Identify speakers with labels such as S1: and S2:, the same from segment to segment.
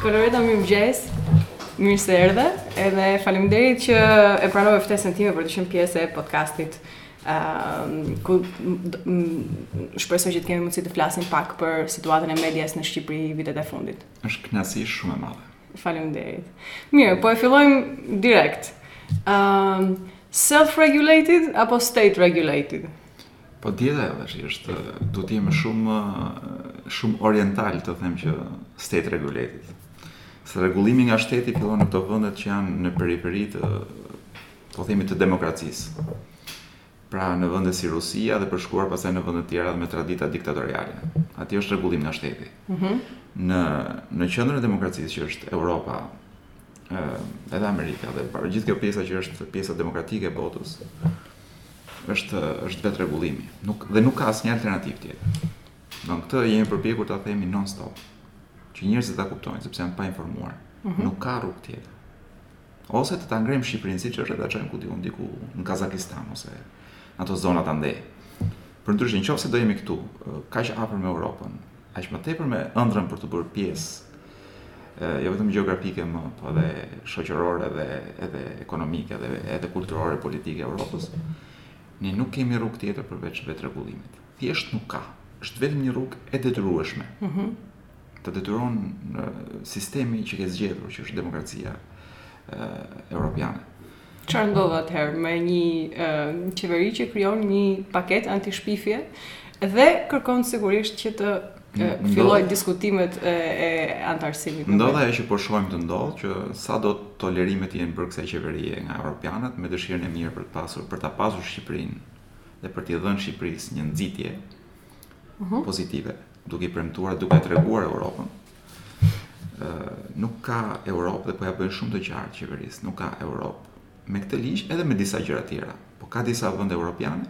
S1: Koloreta mirëmëngjes. Mirë se erdhe. Edhe faleminderit që e pranove ftesën time për të qenë pjesë e podcastit. Ëm uh, ku shpresoj që të kemi mundësi të flasim pak për situatën e medias në Shqipëri vitet e fundit.
S2: Është kënaqësi shumë e madhe.
S1: Faleminderit. Mirë, po e fillojmë direkt. Ëm um, self regulated apo state regulated?
S2: Po dihet ajo tash, është do të jem shumë shumë oriental të them që state regulated. Se rregullimi nga shteti fillon në këto vendet që janë në periferi të po themi të demokracisë. Pra në vende si Rusia dhe përshkuar pastaj në vende të tjera me tradita diktatoriale. Aty është rregullim nga shteti. Mhm. Mm në në qendrën e demokracisë që është Europa, edhe Amerika dhe pra gjithë kjo pjesa që është pjesa demokratike e botës është është vetërregullimi. Nuk dhe nuk ka asnjë alternativë tjetër. Ne këtë jemi përpjekur ta themi non stop. Që njerëzit ta kuptojnë sepse janë pa informuar. Mm -hmm. Nuk ka rrugë tjetër. Ose të ta ngrem Shqipërinë siç është ta çojmë ku diun diku në Kazakistan ose në ato zonat andej. Përndryshe, në qofë se do jemi këtu, kaq afër me Europën, aq më tepër me ëndrrën për t'u bërë pjesë jo vetëm gjeografike më, po edhe shoqërore dhe edhe ekonomike dhe edhe kulturore politike e Europës, ne nuk kemi rrugë tjetër përveç vetërregullimit. Thjesht nuk ka. Është vetëm një rrugë e detyrueshme.
S1: Ëh. Mm -hmm.
S2: Të detyron sistemi që ke zgjedhur, që është demokracia ë europiane.
S1: Çfarë ndodh atëherë me një qeveri që krijon një paketë antishpifje dhe kërkon sigurisht që të fillojë diskutimet e, e antarësimit.
S2: Ndodh ajo që po shohim të ndodh që sado tolerime t'i jenë bërë kësaj qeverie nga europianët me dëshirën e mirë për të pasur për ta pasur Shqipërinë dhe për t'i dhënë Shqipërisë një nxitje uh
S1: mhm. -huh.
S2: pozitive, duke i premtuar, duke treguar Europën nuk ka Europë dhe po ja bëjnë shumë të qartë qeverisë, nuk ka Europë. Me këtë ligj edhe me disa gjëra të tjera, po ka disa vende europiane,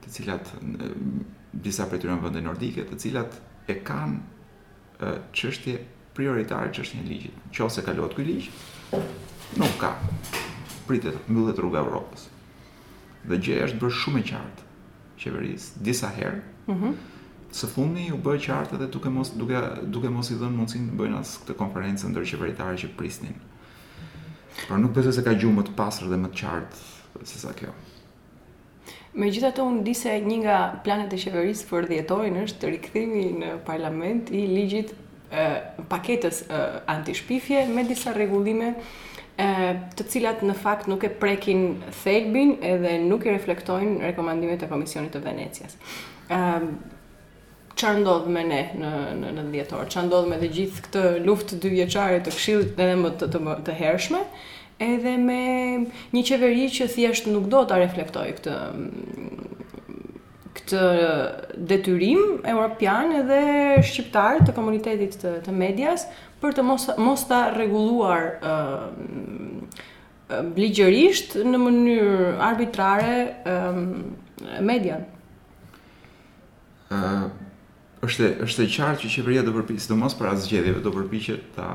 S2: të cilat disa prej tyre janë vende nordike, të cilat e kanë çështje prioritare çështjen e ligjit. Qoftë se kalohet ky ligj, nuk ka pritet mbyllet rruga e Europës. Dhe gjë që i është bërë shumë e qartë qeverisë disa herë.
S1: Ëh.
S2: Mm Së fundmi u bë e qartë edhe duke mos duke duke mos i dhënë mundësinë të bëjnë as këtë konferencë ndërqeveritare që prisnin. Pra nuk besoj se ka gjuhë më të pastër dhe më të qartë se sa kjo.
S1: Megjithatë unë di se një nga planet e qeverisë për dhjetorin është rikthimi në parlament i ligjit paketës antishpifje me disa rregullime të cilat në fakt nuk e prekin thelbin edhe nuk i reflektojnë rekomandimet e Komisionit të Venecias. Çfarë ndodh me ne në në në dhjetor? Çfarë ndodh me të gjithë këtë luftë dy vjeçare të Këshillit edhe më të, të të hershme? Edhe me një qeveri që thjesht nuk do ta reflektojë këtë këtë detyrim europian edhe shqiptar të komunitetit të, të medias për të mos mos ta rregulluar ligjërisht në mënyrë arbitrare median.
S2: Ëh, Është është e qartë që qeveria do përpiqet, sidomos para zgjedhjeve, do përpiqet ta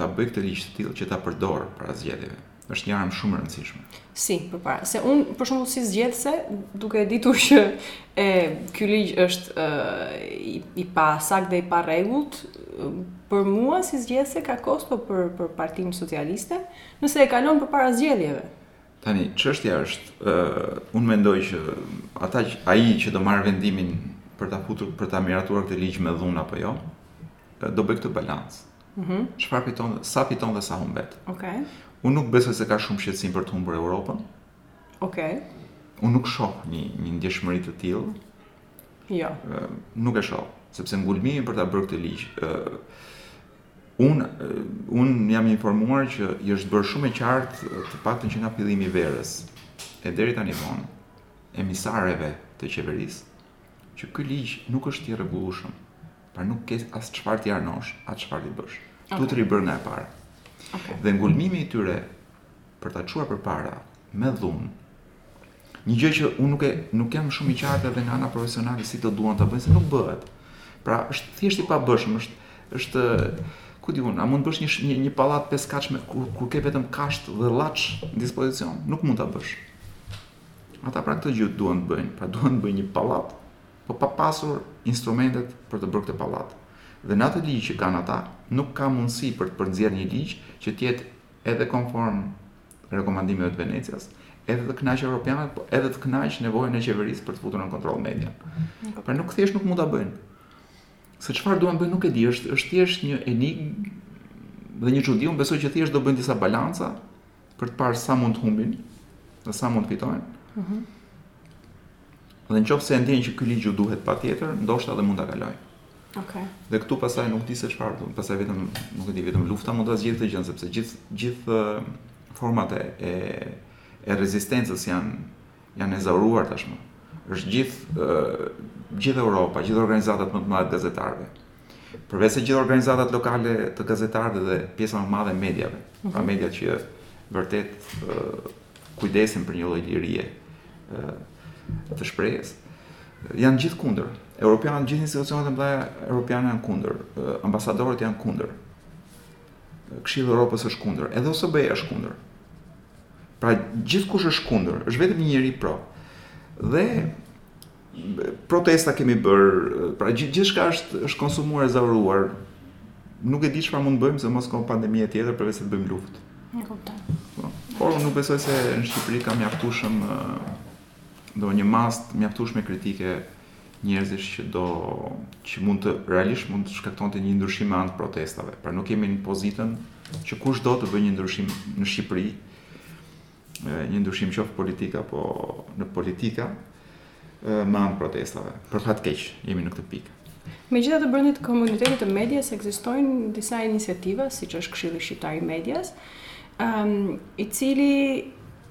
S2: ta bëj këtë ligj të tillë që ta përdor para zgjedhjeve. Është një armë shumë e rëndësishme.
S1: Si, përpara, se un për shembull si zgjedhëse, duke e ditur që e ky ligj është e, i, i pasaktë dhe i parregullt, për mua si zgjedhëse ka kosto për për Partinë Socialiste, nëse e kalon përpara zgjedhjeve.
S2: Tani, çështja është, ë unë mendoj që ata që ai që do marr vendimin për ta futur për ta miratuar këtë ligj me dhunë apo jo, do bëj këtë balancë.
S1: Mhm.
S2: Çfarë fiton, sa fiton dhe sa humbet.
S1: Okej.
S2: Unë nuk besoj se ka shumë shqetësim për të humbur Europën.
S1: Okej.
S2: Unë nuk shoh një një ndjeshmëri të tillë.
S1: Jo.
S2: Nuk e shoh, sepse ngulmimi për ta bërë këtë ligj, ë Unë, unë jam informuar që i është bërë shumë e qartë të paktën që nga fillimi i verës e deri tani vonë emisareve të qeverisë që ky ligj nuk është i rregullueshëm. Pra nuk ke as çfarë t'i arnosh, as çfarë t'i bësh.
S1: Okay.
S2: Duhet ribërë nga e para.
S1: Okay.
S2: Dhe ngulmimi i tyre për ta çuar përpara me dhunë Një gjë që unë nuk e nuk jam shumë i qartë edhe nga ana profesionale si do duan ta bëjnë se nuk bëhet. Pra është thjesht i pabëshëm, është është ku di unë, a mund të bësh një një, një pallat pesëkatësh me kur, kur ke vetëm kasht dhe llaç në dispozicion, nuk mund ta bësh. Ata pra këtë gjë duan të bëjnë, pra duan të bëjnë një pallat, po pa pasur instrumentet për të bërë këtë pallat. Dhe në atë ligj që kanë ata, nuk ka mundësi për të përnxjerrë një ligj që të jetë edhe konform rekomandimeve të Venecias, edhe të kënaqë europianët, po edhe të kënaqë nevojën e qeverisë për të futur nën kontroll median. Pra nuk thjesht nuk mund ta bëjnë. Se çfarë duan bëjnë nuk e di, është është thjesht një enigmë dhe një çudi, unë besoj që thjesht do bëjnë disa balanca për të parë sa mund të humbin dhe sa mund të fitojnë. Mhm. Dhe në qoftë se e ndjen që ky ligj ju duhet patjetër, ndoshta dhe mund ta
S1: kalojë. Okay.
S2: Dhe këtu pasaj nuk di se çfarë do, pasaj vetëm nuk e di vetëm lufta mund ta zgjidhë këtë gjë sepse gjithë gjithë format e e rezistencës janë janë ezauruar tashmë. Është gjithë gjithë Europa, gjithë organizatat më të mëdha të gazetarëve. Përveç se gjithë organizatat lokale të gazetarëve dhe pjesa më e madhe e mediave, mm -hmm. pra mhm. mediat që vërtet kujdesen për një lloj lirie të shprehjes janë gjithë kundër. Europianët, gjithë institucionet e mëdha europiane janë kundër, ambasadorët janë kundër. Këshilli i Evropës është kundër, edhe OSBE është kundër. Pra gjithkush është kundër, është vetëm një njeri pro. Dhe protesta kemi bërë, pra gjithçka është është konsumuar, ezauruar. Nuk e di çfarë mund të bëjmë sidomos kjo pandemia tjetër përveç se të bëjmë luftë.
S1: E kuptoj.
S2: Po, por unë nuk besoj se në Shqipëri ka mjaftueshëm do një masë të mjaftueshme kritike njerëzish që do që mund të realisht mund të shkaktonte një ndryshim me anë të protestave. Pra nuk jemi në pozitën që kush do të bëjë një ndryshim në Shqipëri, një ndryshim qoftë politik apo në politika, me anë protestave. Për fat të keq, jemi në këtë pikë.
S1: Megjithatë brenda komunitetit të medias ekzistojnë disa iniciativa, siç është Këshilli Shqiptar i Medias, um, i cili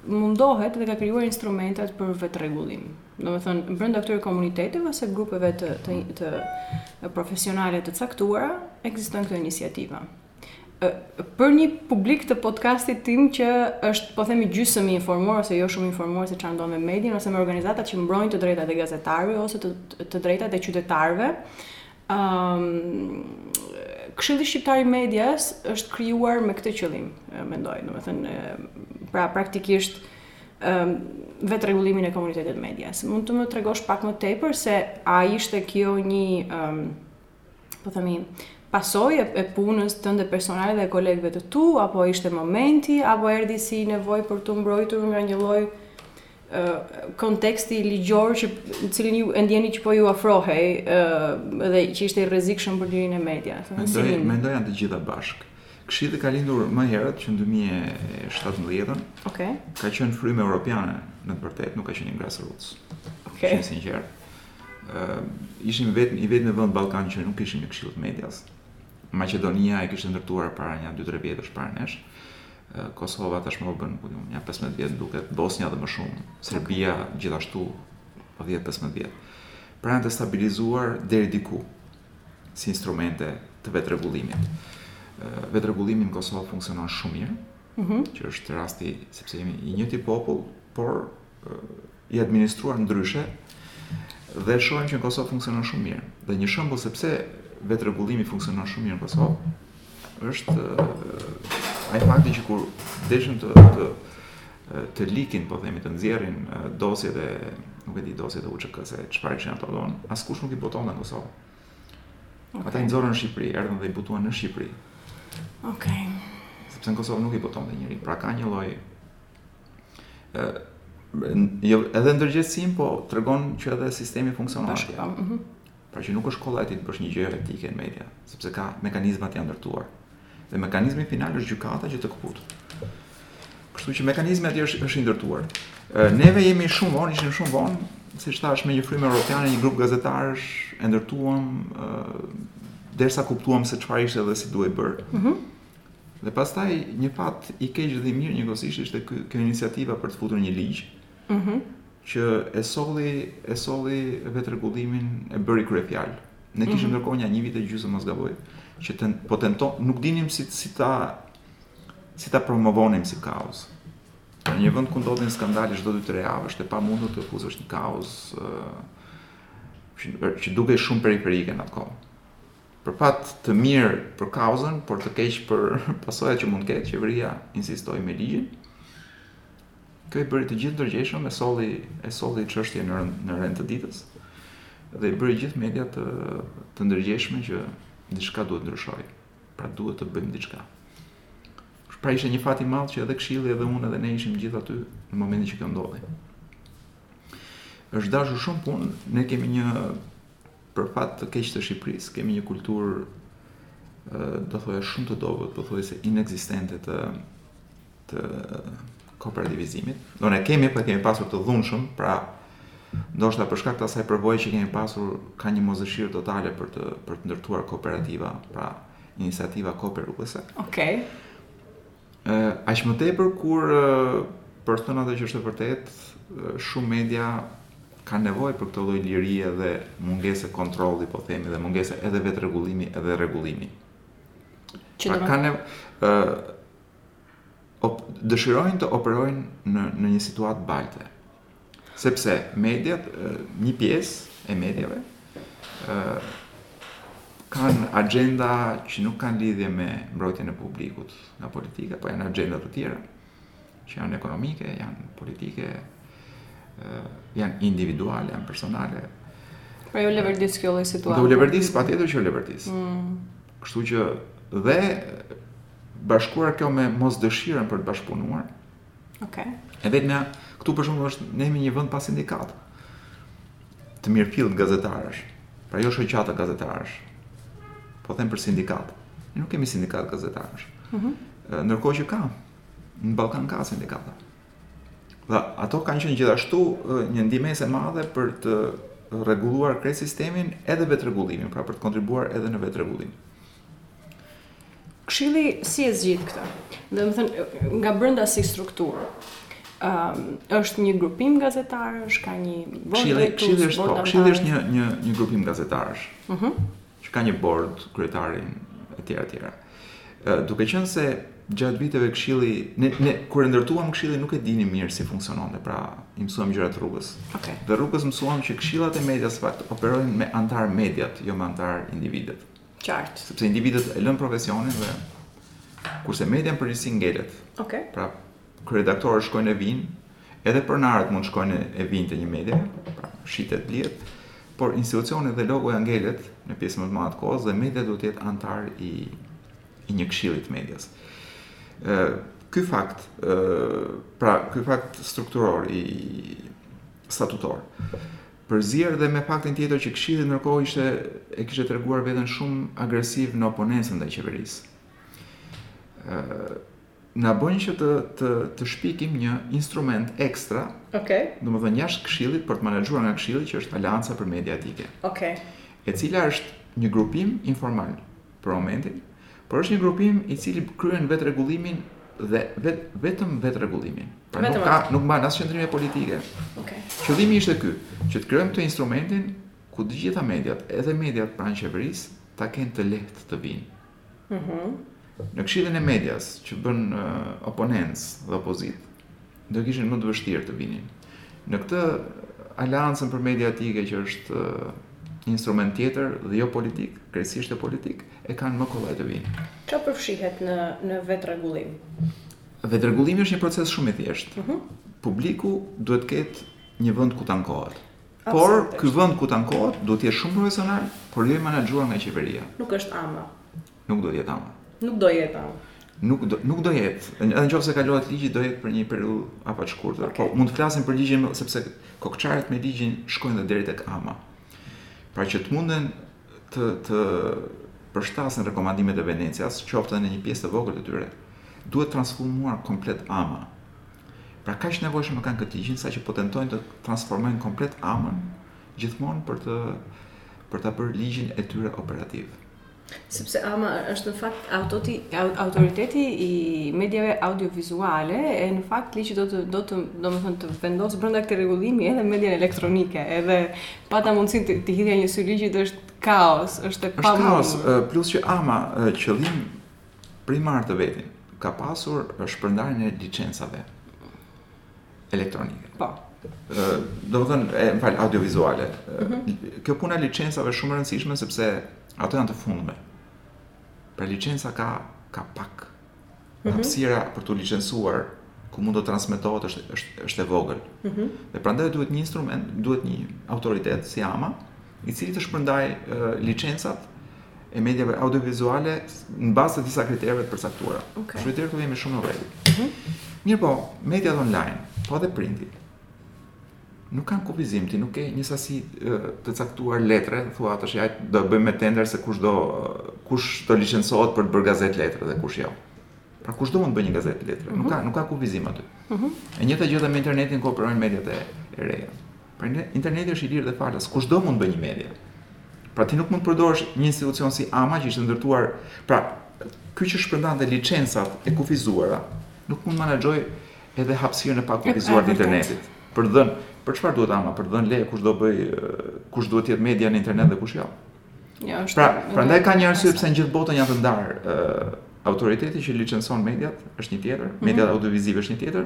S1: mundohet dhe ka krijuar instrumentet për vetërregullim. Domethënë brenda këtyre komuniteteve ose grupeve të të, të profesionale të caktuara ekzistojnë këto iniciativa. Për një publik të podcastit tim që është, po themi, gjysëm i informuar ose jo shumë i informuar se çfarë ndodh me median ose me organizatat që mbrojnë të drejtat e gazetarëve ose të, të drejtat e qytetarëve, ëm um, Këshilli Shqiptar i Medias është krijuar me këtë qëllim, mendoj, domethënë pra praktikisht um, vetërregullimin e komunitetit të medias. Mund të më tregosh pak më tepër se a ishte kjo një um, po themi, pasojë e, e punës tënde personale dhe kolegëve të tu, apo ishte momenti, apo erdhi si nevojë për t'u mbrojtur nga një lloj konteksti ligjor të cilin ju e ndjenit që po ju afrohej dhe që ishte i rrezikshëm për lirinë e medias.
S2: Mendoj, mendoj janë të gjitha bashkë. Këshilli ka lindur më herët që në 2017-ën. Okej.
S1: Okay.
S2: Ka qenë frymë europiane në të vërtetë, nuk ka qenë një grassroots. Okej.
S1: Okay.
S2: Të jem i sinqertë. Ishim vetëm i vetmi vend në Ballkan që nuk kishim një Këshill të Medias. Maqedonia e kishte ndërtuar para një 2-3 vjetësh para nesh. Kosova tashmë u bënë, ku di unë, një 15 vjet duket, Bosnia dhe më shumë, Serbia gjithashtu 10-15 vjet. Pra janë të stabilizuar deri diku si instrumente të vetërregullimit. Vetërregullimi në Kosovë funksionon shumë mirë, mm -hmm. që është rasti sepse jemi i njëjti popull, por i administruar ndryshe dhe shohim që në Kosovë funksionon shumë mirë. Dhe një shembull se pse vetërregullimi funksionon shumë mirë në Kosovë është ai fakti që kur deshën të të të likin, po themi, të nxjerrin dosjet e, nuk e di, dosjet e UÇK se çfarë ishin ato, askush nuk i botonte në Kosovë. Okay. Ata i nxorën në Shqipëri, erdhën dhe i botuan në Shqipëri.
S1: Okej. Okay.
S2: Sepse në Kosovë nuk i botonte njeri, pra ka një lloj jo edhe ndërgjegjësim, po tregon që edhe sistemi funksionon
S1: atje. Ëh. Po, mhm.
S2: Pra që nuk është kollaj ti të bësh një gjë etike në media, sepse ka mekanizmat janë ndërtuar. Dhe mekanizmi final është gjykata që të këput. Kështu që mekanizmi aty është është i ndërtuar. Neve jemi shumë vonë, ishim shumë vonë, siç thashë me një frymë europiane, një grup gazetarësh e ndërtuam ë derisa kuptuam se çfarë ishte dhe si duhej bërë. Ëh. Mhm. Dhe pastaj një fat i keq dhe i mirë njëkohësisht ishte ky kjo iniciativa për të futur një ligj. Ëh. Mm -hmm. Që e solli e solli vetërregullimin e bëri kryefjalë. Ne kishim mm -hmm. ndërkohë një vit e gjysmë mos gaboj, që ten, po tenton, nuk dinim si si ta si ta promovonim si kauzë. Në një vend ku ndodhin skandale çdo 2-3 javë, është e pamundur të fusësh një kauzë që, që dukej shumë periferike në atë kohë. Për fat të mirë për kauzën, por të keq për pasojat që mund të ketë, qeveria insistoi me ligjin. Kjo i bëri të gjithë ndërgjegjshëm, e solli e solli çështjen në në rend të ditës dhe i bëri gjithë mediat të ndërgjegjshme që diçka duhet ndryshojë. Pra duhet të bëjmë diçka. Pra ishte një fat i madh që edhe këshilli edhe unë edhe ne ishim gjithë aty në momentin që kjo ndodhi. Është dashur shumë punë, ne kemi një Për fat të keq të Shqipërisë, kemi një kulturë do thoja shumë të dobët, pothuajse inekzistente të të kooperativizimit. Do ne kemi, po e kemi pasur të dhunshëm, pra ndoshta për shkak të asaj përvoje që kemi pasur, ka një mosdëshirë totale për të për të ndërtuar kooperativa, pra iniciativa kooperuese.
S1: Okej. Okay.
S2: Aq më tepër kur për të thënë atë që është e vërtetë, shumë media kanë nevojë për këtë lloj lirie dhe mungese kontrolli, po themi, dhe mungese edhe vetërregullimi edhe rregullimi. Që pra, kanë nevojë, dëshirojnë të operojnë në, në një situatë balte. Sepse mediat, një pjesë e mediave, kanë axhenda që nuk kanë lidhje me mbrojtjen e publikut nga politika, po janë axhenda të tjera, që janë ekonomike, janë politike, janë individuale, janë personale.
S1: Pra u leverdis kjo lloj situate.
S2: U leverdis patjetër që u leverdis. Mm. Kështu që dhe bashkuar kjo me mosdëshirën për të bashkëpunuar,
S1: Ok.
S2: Edhe vetëm këtu për shembull është ne jemi një vënd pa sindikatë. Të mirëfilltë gazetarësh, pra jo shoqata gazetarësh, po them për sindikatë. Ne nuk kemi sindikatë gazetarësh. Mm -hmm. Ndërkohë që ka, në Ballkan ka sindikata. Dhe ato kanë qenë gjithashtu një ndihmesë e madhe për të rregulluar krejt sistemin edhe vetërregullimin, pra për të kontribuar edhe në vetërregullim.
S1: Këshilli si e zgjidh këtë? Domethënë, nga brënda si strukturë, um, është një grupim gazetarësh, ka një
S2: bord këshilli, drejtues, këshilli është, bord po, këshilli është një, një, një grupim gazetarësh, uh mhm. -huh. që ka një bord, kryetarin, e tjera, tjera. Uh, duke qënë se gjatë viteve këshilli, ne, ne kur e ndërtuam këshillin nuk e dinim mirë si funksiononte, pra i mësuam gjërat rrugës.
S1: Okay.
S2: Dhe rrugës mësuam që këshillat e medias fakt operojnë me antar mediat, jo me antar individët.
S1: Qartë.
S2: Sepse individët e lënë profesionin dhe kurse media në përgjithësi ngelet. Okej.
S1: Okay.
S2: Pra, kryeredaktorët shkojnë e vijnë, edhe pronarët mund të shkojnë e vijnë te një media, pra shitet blihet, por institucioni dhe logoja ngelet në pjesën më të madhe të kohës dhe media duhet të jetë antar i i një këshilli të medias. Ë ky fakt, ë pra ky fakt strukturor i statutor Përzier dhe me faktin tjetër që Këshilli ndërkohë ishte e kishte treguar veten shumë agresiv në oponencën ndaj qeverisë. Ë na bën që të të të shpikim një instrument ekstra.
S1: Okej. Okay.
S2: Domethënë jashtë Këshillit por të menaxhuar nga Këshilli që është Aleanca për Media Etike.
S1: Okej. Okay.
S2: E cila është një grupim informal. për momentin, por është një grupim i cili kryen vetërregullimin dhe vet, vetëm vetërregullimin. Pra vetëm nuk ka nuk mban as qëndrime politike.
S1: Okej. Okay.
S2: Qëllimi ishte ky, që të krijojmë këtë instrumentin ku të gjitha mediat, edhe mediat pranë qeverisë, ta kenë të lehtë të vinë. Mhm. Mm në Këshillin e Medias që bën uh, oponencë dhe opozitë, Do kishin më të vështirë të vinin. Në këtë aleancën për Media Etike që është instrument tjetër dhe jo politik, krejtësisht jopolitik, e kanë më kollaj të vinë.
S1: Çfarë përfshihet në në
S2: vetërregullim? Vetërregullimi është një proces shumë i thjeshtë. Uh mhm. -huh. Publiku duhet të ketë një vend ku të ankohet. Por ky vend ku të ankohet duhet të jetë shumë profesional, por jo i menaxhuar nga qeveria.
S1: Nuk është AMA.
S2: Nuk do jetë AMA.
S1: Nuk do jetë AMA.
S2: Nuk do nuk do jetë. Edhe nëse kalohet ligji do jetë për një periudhë apo të shkurtër. Okay. Po mund të flasim për ligjin sepse kokëçarjet me ligjin shkojnë dhe deri tek AMA. Pra që të munden të të përshtasin rekomandimet e Venecias, qoftë edhe në një pjesë të vogël të tyre, duhet transformuar komplet AMA. Pra kaq të nevojshëm e kanë këtë ligjin saqë po tentojnë të transformojnë komplet AMA-n gjithmonë për të për ta bërë ligjin e tyre operativ.
S1: Sepse ama është në fakt autoti, autoriteti i mediave audiovizuale e në fakt ligji do të do të domethënë të vendos brenda këtij rregullimi edhe median elektronike, edhe pata mundësinë të, të hidhja një sy ligjit është kaos, është e
S2: pa Është kaos, plus që ama qëllim primar të vetin ka pasur shpërndarjen e licencave elektronike.
S1: Po.
S2: Do të thënë, më fal, audiovizuale. Mm -hmm. Kjo puna e licencave është shumë e rëndësishme sepse Ato janë të fundme. Pra licenca ka ka pak. Mm -hmm. Hapësira për t'u licencuar ku mund të transmetohet është është është e vogël. Mm -hmm. Dhe prandaj duhet një instrument, duhet një autoritet si AMA, i cili të shpërndajë uh, licencat e mediave audiovizuale në bazë të disa kritereve të përcaktuara.
S1: Okay.
S2: Kështu deri këtu jemi shumë në rregull. Mm -hmm. Mirëpo, mediat online, po edhe printi. Nuk kanë kufizim, ti nuk ke një sasi të caktuar letre, thua tash ja do e bëjmë me tender se kush do kush do licencohet për të bërë gazetë letre dhe kush jo. Pra kushdo mund të bëjë një gazetë letre, nuk ka nuk ka kufizim aty. Mhm. E njëjta gjë edhe me internetin ku operojnë mediat e reja. Pra interneti është i lirë dhe falas, kushdo mund të bëjë një media. Pra ti nuk mund të përdorësh një institucion si AMA që është ndërtuar, pra ky që shpërndante licencat e kufizuara, nuk mund të menaxhojë Edhe hapësirën e pakufizuar të internetit. Për dhën, për çfarë duhet ama për dhën leje kush do bëjë kush duhet të jetë media në internet dhe kush jo.
S1: Jo, është.
S2: Pra, prandaj ka një arsye pse në gjithë botën janë të ndarë ë autoriteti që licenson mediat është një tjetër, mhm. mediat mm -hmm. audiovizive është një tjetër.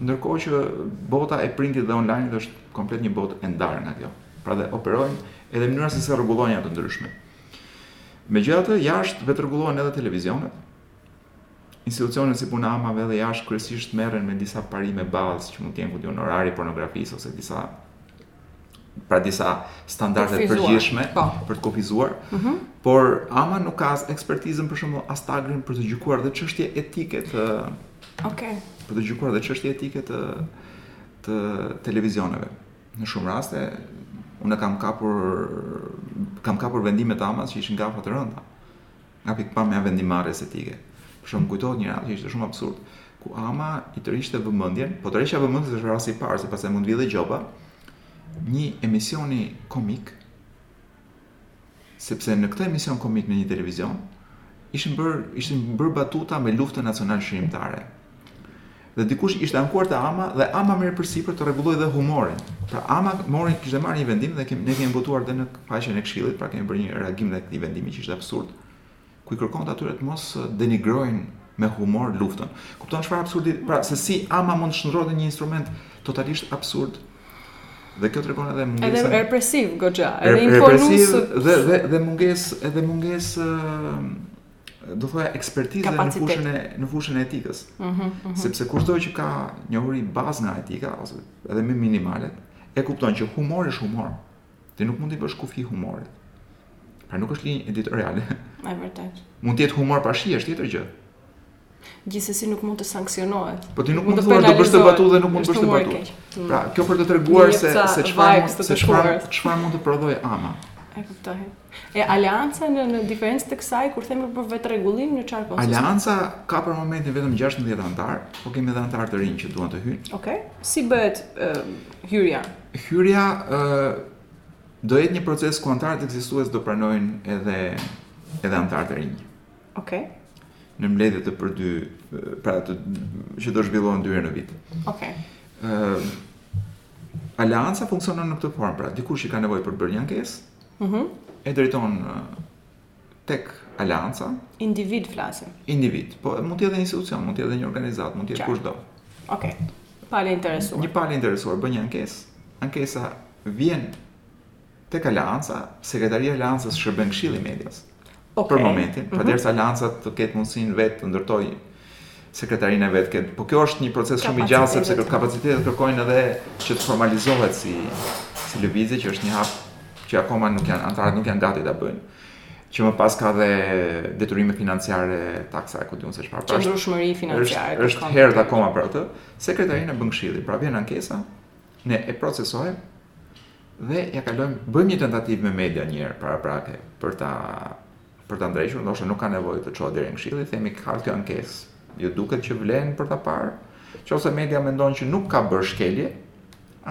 S2: Ndërkohë që bota e printit dhe online është komplet një botë e ndarë nga kjo. Pra dhe operojnë edhe mënyra se si rregullojnë ato ndryshme. Megjithatë, jashtë vetërregullohen edhe televizionet, Institucionet si puna e amas edhe jashtë kryesisht merren me disa parime bazë që mund të jenë ku di unë orari i pornografisë ose disa pra disa standarde të përgjithshme
S1: po.
S2: për të kufizuar. Mm -hmm. Por ama nuk ka as ekspertizën për shembull as tagrin për të gjykuar dhe çështje etike të
S1: Okej. Okay.
S2: Për të gjykuar dhe çështje etike të të televizioneve. Në shumë raste unë kam kapur kam kapur vendime të amas që ishin gafa të rënda. Nga pikëpamja e vendimmarrjes etike, për shembull, më kujtohet një rast që ishte shumë absurd, ku ama i tërhiqte vëmendjen, po tërheqja e vëmendjes është rasti i parë, se pastaj mund të vijë dhe gjoba, një emisioni komik, sepse në këtë emision komik në një televizion ishin bërë ishin bërë batuta me luftën nacionalçlirimtare. Dhe dikush ishte ankuar te AMA dhe AMA merr përsipër të rregullojë dhe humorin. Pra AMA mori kishte marrë një vendim dhe ne kemi botuar dhe në faqen e këshillit, pra kemi bërë një reagim ndaj këtij vendimi që ishte absurd, ku i kërkonte atyre të mos denigrojnë me humor luftën. Kupton çfarë absurdi, pra se si AMA mund të shndërrohet në një instrument totalisht absurd. Dhe kjo tregon edhe
S1: mungesë
S2: edhe
S1: represiv goxha, edhe imponues
S2: dhe dhe dhe mungesë edhe mungesë do thoja ekspertizë në fushën e në fushën e etikës.
S1: Ëh. Mm -hmm, mm -hmm.
S2: Sepse kushdo që ka njohuri bazë nga etika ose edhe më minimale, e kupton që humori është humor. Ti nuk mund t'i bësh kufi humorit. Pra nuk është linjë editoriale.
S1: Është vërtet.
S2: Mund të jetë humor pa shije është tjetër gjë.
S1: gjithsesi nuk mund të sanksionohet.
S2: Po ti nuk mund të thuash do bësh këtë batutë dhe nuk mund të bësh atë
S1: batutë. Mm.
S2: Pra, kjo për të treguar se se çfarë se çfarë çfarë mund të prodhojë AMA.
S1: E kuptoj. E aleanca në në diferencë të kësaj kur themi për vetërregullim në çfarë konsiston?
S2: Aleanca ka për momentin vetëm 16 anëtarë, por kemi edhe anëtarë të rinj që duan të hyjnë.
S1: Okej. Okay. Si bëhet uh, hyrja?
S2: Hyrja ë uh, do jetë një proces ku anëtarët ekzistues do pranojnë edhe edhe anëtarë të rinj.
S1: Okej. Okay.
S2: Në mbledhje të për dy, pra të, që do zhvillohen dy herë në vit.
S1: Okej.
S2: Okay. Uh, Aleanca funksionon në këtë formë, pra dikush që ka nevojë për të bërë një ankesë,
S1: mm -hmm.
S2: e drejton tek aleanca.
S1: Individ flasim.
S2: Individ, po mund të jetë një institucion, mund të jetë një organizatë, mund të jetë kushdo.
S1: Okej. Okay. Palë e interesuar.
S2: Një palë e interesuar bën një ankesë. Ankesa vjen Tek Aleanca, Sekretaria e Aleancës shërben këshilli i medias.
S1: Okay.
S2: Për momentin, mm
S1: -hmm.
S2: pra derisa Aleanca të ketë mundësinë vetë të ndërtojë sekretarinë e vetë. Po kjo është një proces shumë i gjatë sepse
S1: kërë
S2: kapacitetet kërkojnë edhe që të formalizohet si si lëvizje që është një hap që akoma nuk janë anëtarët nuk janë gati ta bëjnë që më pas ka dhe detyrime financiare, taksa e ku di unë se çfarë. Pra,
S1: Qëndrueshmëri financiare.
S2: Është, është herët akoma për atë. Sekretarinë e bën këshilli, pra vjen ankesa, Ne e procesojmë dhe ja kalojmë, bëjmë një tentativë me median një herë paraprake për ta për ta ndërgjegjësuar, ndoshta nuk ka nevojë të çohet deri në këshill, i themi ka kjo ankesë. Ju duket që vlen për ta parë? Nëse media mendon që nuk ka bërë shkelje,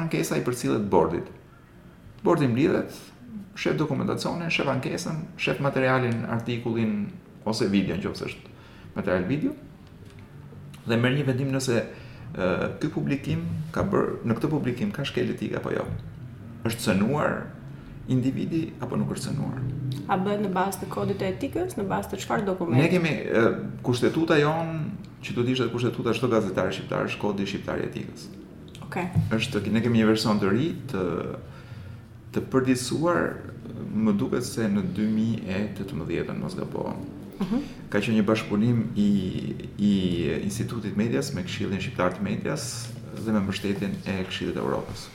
S2: ankesa i përcillet bordit. Bordi mblidhet, shef dokumentacionin, shef ankesën, shef materialin, artikullin ose videon nëse është material video, Dhe merr një vendim nëse ky publikim ka bërë në këtë publikim ka shkelje etike apo jo. Është cënuar individi apo nuk është cënuar.
S1: A bëhet në bazë të kodit të etikës, në bazë të çfarë dokumenti?
S2: Ne kemi e, kushtetuta jonë, që duhet të ishte kushtetuta e çdo gazetari shqiptar, është kodi shqiptar i etikës.
S1: Okej. Okay.
S2: Është ne kemi një version të ri të Të përditësuar, më duket se në 2018, mos gabohem.
S1: Mhm.
S2: Ka qenë një bashkëpunim i i Institutit të Medias me Këshillin Shqiptar të Medias dhe me mbështetjen e Këshillit të Evropës.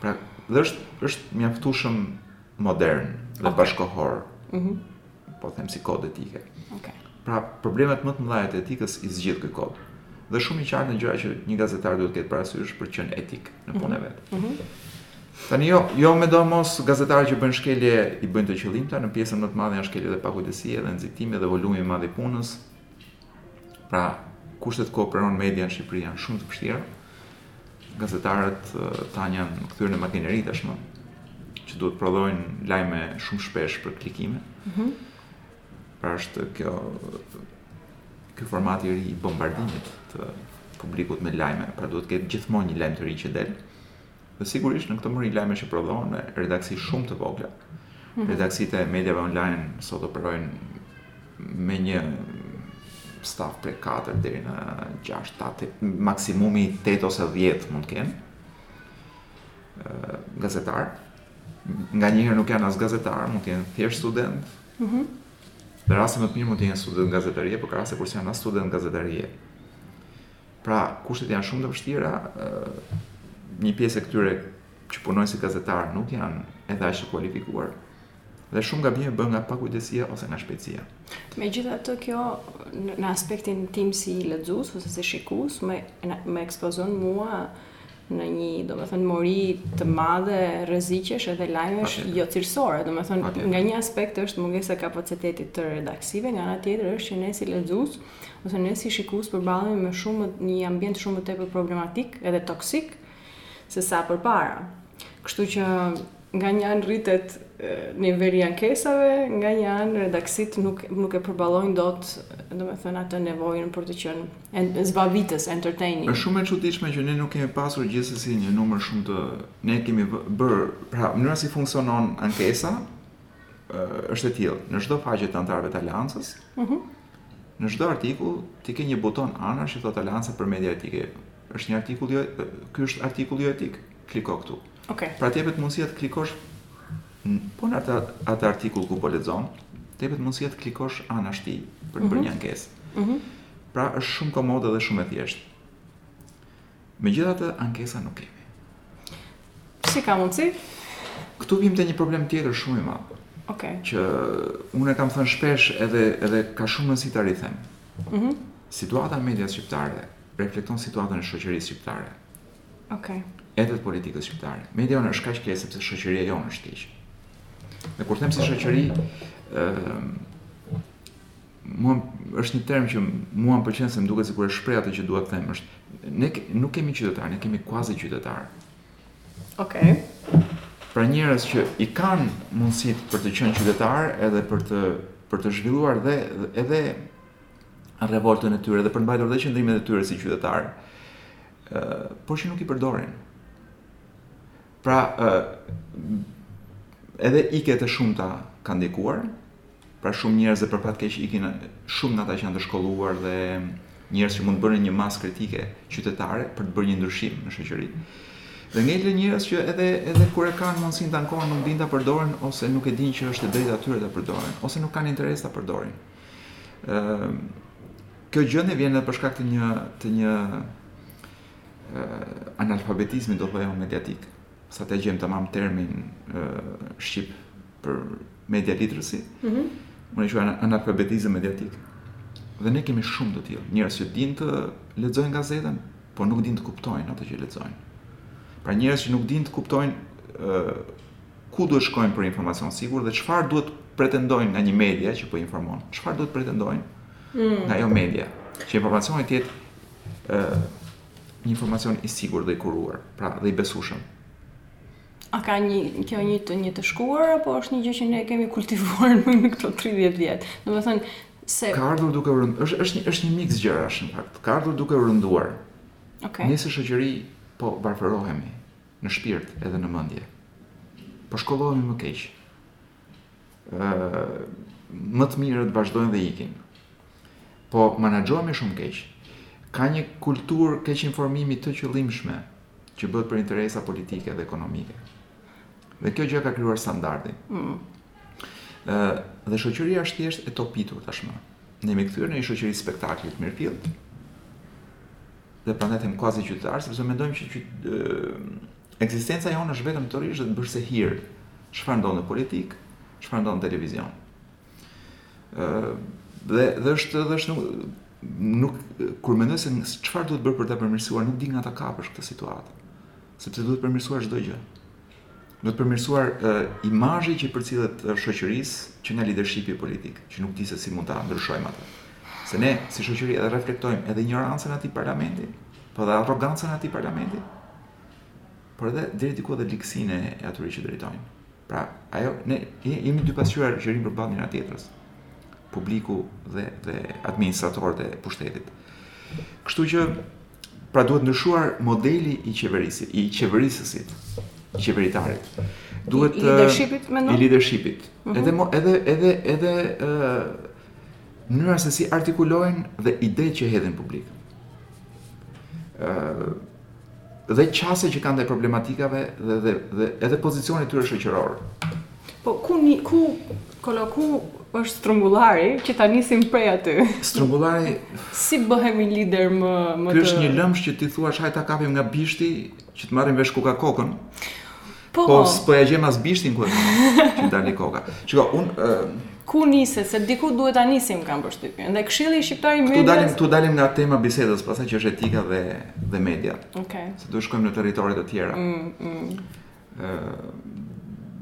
S2: Pra, dhe është është mjaftueshëm modern dhe bashkëkohor.
S1: Mhm.
S2: po them si kod etike.
S1: Okay.
S2: Pra, problemet më të mëdha të etikës i zgjidh ky kod. Dhe shumë i qartë në gjëra që një gazetar duhet të ketë parasysh për të qenë etik në punën e mhm. vet.
S1: Mm -hmm.
S2: Tani jo, jo medoemos gazetarë që bëjnë shkelje i bëjnë të qëllimta, në pjesën më të madhe janë shkelje pakujdesie dhe nxitimi dhe volumi i madh i punës. Pra, kushtet ku operon media në Shqipëri janë shumë të vështira. Gazetarët tanë janë kthyer në makineri tashmë, që duhet të prodhojnë lajme shumë shpesh për klikime.
S1: Mm -hmm.
S2: Pra është kjo ky format i ri i bombardimit të publikut me lajme, pra duhet të ketë gjithmonë një lajm të ri që del. Dhe sigurisht në këtë mori lajme që prodhohen me redaksi shumë të vogla. Mhm. Redaksitë e mediave online sot operojnë me një staf prej 4 deri në 6, 7, maksimumi 8 ose 10 mund të kenë gazetar. Nganjëherë nuk janë as gazetar, mund të jenë thjesht student.
S1: Mhm.
S2: Mm në rastin më të mirë mund të jenë student gazetarie, por ka raste kur s'janë as student gazetarie. Pra, kushtet janë shumë të vështira, një pjesë e këtyre që punojnë si gazetarë nuk janë edhe aq të kualifikuar dhe shumë gabime bëhen nga pakujdesia ose nga shpejtësia.
S1: Megjithatë kjo në aspektin tim si lexues ose si shikues më më ekspozon mua në një domethënë mori të madhe rreziqesh edhe lajmesh jo cilësore,
S2: domethënë
S1: nga një aspekt është mungesa e kapacitetit të redaksive, nga ana tjetër është që ne si lexues ose ne si shikues përballemi me shumë një ambient shumë më tepër problematik edhe toksik se sa përpara. Kështu që Nga një anë rritet niveli i ankesave, nga një anë redaksitë nuk nuk e përballojnë dot, domethënë atë nevojën për të qenë en, zbavitës, entertaining.
S2: Është shumë e çuditshme që ne nuk kemi pasur gjithsesi një numër shumë të ne kemi bërë, pra mënyra si funksionon ankesa është e tillë, në çdo faqe të anëtarëve të aleancës,
S1: mm -hmm.
S2: në çdo artikull ti ke një buton anash që thotë aleanca për media etike. Është një artikull jo, ky është artikull jo etik. kliko këtu.
S1: Okej.
S2: Pra të jepet mundësia të klikosh po në atë atë artikull ku po lexon, të jepet mundësia të klikosh anash ti për të bërë mhm. një ankesë. Ëh.
S1: Mhm.
S2: Pra është shumë komode dhe shumë e thjeshtë. Megjithatë ankesa nuk kemi.
S1: Si ka mundësi?
S2: Këtu vim te një problem tjetër shumë i madh.
S1: Okej. Okay.
S2: Që unë e kam thënë shpesh edhe edhe ka shumë rëndësi ta rithem.
S1: Ëh.
S2: Mm Situata e medias shqiptare reflekton situatën e shoqërisë shqiptare.
S1: Okej.
S2: Edhe të politikës shqiptare. Media jonë është kaq keq sepse shoqëria jonë është keq. Dhe kur them si shoqëri, ë mua është një term që mua më pëlqen se më duket sikur e shpreh atë që dua të them, është ne nuk kemi qytetar, ne kemi kuazi qytetar.
S1: Okej. Okay.
S2: Pra njerëz që i kanë mundësitë për të qenë qytetar edhe për të për të zhvilluar dhe edhe revoltën e tyre dhe për të mbajtur dhe qëndrimet e tyre si qytetarë. por që nuk i përdorin. Pra, edhe ikjet e shumta kanë ndikuar, pra shumë njerëz dhe për fat keq ikin shumë nga ata që janë të shkolluar dhe njerëz që mund të bënin një masë kritike qytetare për të bërë një ndryshim në shoqëri. Dhe ngelin njerëz që edhe edhe kur e kanë mundësinë të ankohen nuk dinë ta përdorin ose nuk e dinë që është e drejta e tyre ta përdorin ose nuk kanë interes ta përdorin. Ëm Kjo gjendje vjen edhe për shkak të një të një analfabetizmi do thoja mediatik, s'e gjej tamam termin shqip për media literacy.
S1: Mm
S2: -hmm. Unë quaj analfabetizëm mediatik. Dhe ne kemi shumë të tillë, njerëz që dinë të lexojnë gazetën, por nuk dinë të kuptojnë atë që lexojnë. Pra njerëz që nuk dinë të kuptojnë ë ku duhet shkojnë për informacion të sigurt dhe çfarë duhet pretendojnë nga një media që po informon. Çfarë duhet pretendojnë?
S1: mm.
S2: nga ajo media, që informacioni të jetë ë një informacion i sigurt dhe i kuruar, pra dhe i besueshëm.
S1: A ka një kjo një të një të shkuar apo është një gjë që ne kemi kultivuar në këto 30 vjet? Domethënë se
S2: ka ardhur duke u rënduar, është është një është një miks gjërash në fakt. Ka ardhur duke u rënduar.
S1: Okej. Okay.
S2: Ne si shoqëri po varfërohemi në shpirt edhe në mendje. Po shkollohemi më keq. më të mirët vazhdojnë dhe ikin. Po menaxhohemi shumë keq. Ka një kulturë keqinformimi të qëllimshme që bëhet për interesa politike dhe ekonomike. Dhe kjo gjë ka krijuar standardin.
S1: Mm.
S2: Ë dhe shoqëria është thjesht e topitur tashmë. Ne jemi kthyer në një shoqëri spektakli të mirëfilltë. Dhe prandaj them kuazi qytetar, sepse mendojmë që qyt, Ekzistenca jonë është vetëm të rrish dhe të bësh sehir çfarë ndodh në politikë, çfarë ndodh në televizion. Ë dhe dhe është dhe është nuk kur mendoj se çfarë duhet bërë për ta përmirësuar, nuk di nga ta kapësh këtë situatë. Sepse duhet përmirësuar çdo gjë. Duhet përmirësuar uh, imazhi që i përcillet shoqërisë që nga leadershipi politik, që nuk di se si mund ta ndryshojmë atë. Se ne si shoqëri edhe reflektojmë edhe injorancën e atij parlamenti, po edhe arrogancën e atij parlamenti. por edhe deri diku edhe ligësinë e atyre që drejtojnë. Pra, ajo ne jemi dy pasqyra që rrimë përballë njëra tjetrës. Publiku dhe dhe administratorët e pushtetit. Kështu që pra duhet ndryshuar modeli i qeverisë, i qeverisësit, i qeveritarit.
S1: Duhet i leadershipit mendon?
S2: I leadershipit. Mhm. Edhe edhe edhe edhe ë mënyra se si artikulojnë dhe idetë që hedhin publik. ë dhe qasje që kanë ndaj problematikave dhe dhe dhe edhe pozicionit të tyre shoqëror.
S1: Po ku ni ku kolo ku është strumbullari që ta nisim prej aty.
S2: Strumbullari
S1: si bëhemi lider më më
S2: Ky është një lëmsh që ti thua hajt ta kapim nga bishti që të marrim vesh ku ka kokën. Po, po, po. s'po ja gjem as bishtin ku e ka. Dali koka. Shiko, un
S1: ku nisim se diku duhet ta nisim kam përshtypjen. Dhe këshilli shqiptar i medias.
S2: Tu dalim, tu dalim nga tema bisedës, pastaj që është etika dhe dhe media.
S1: Okej. Okay.
S2: Se do shkojmë në territore të tjera.
S1: Mm, mm.
S2: Ë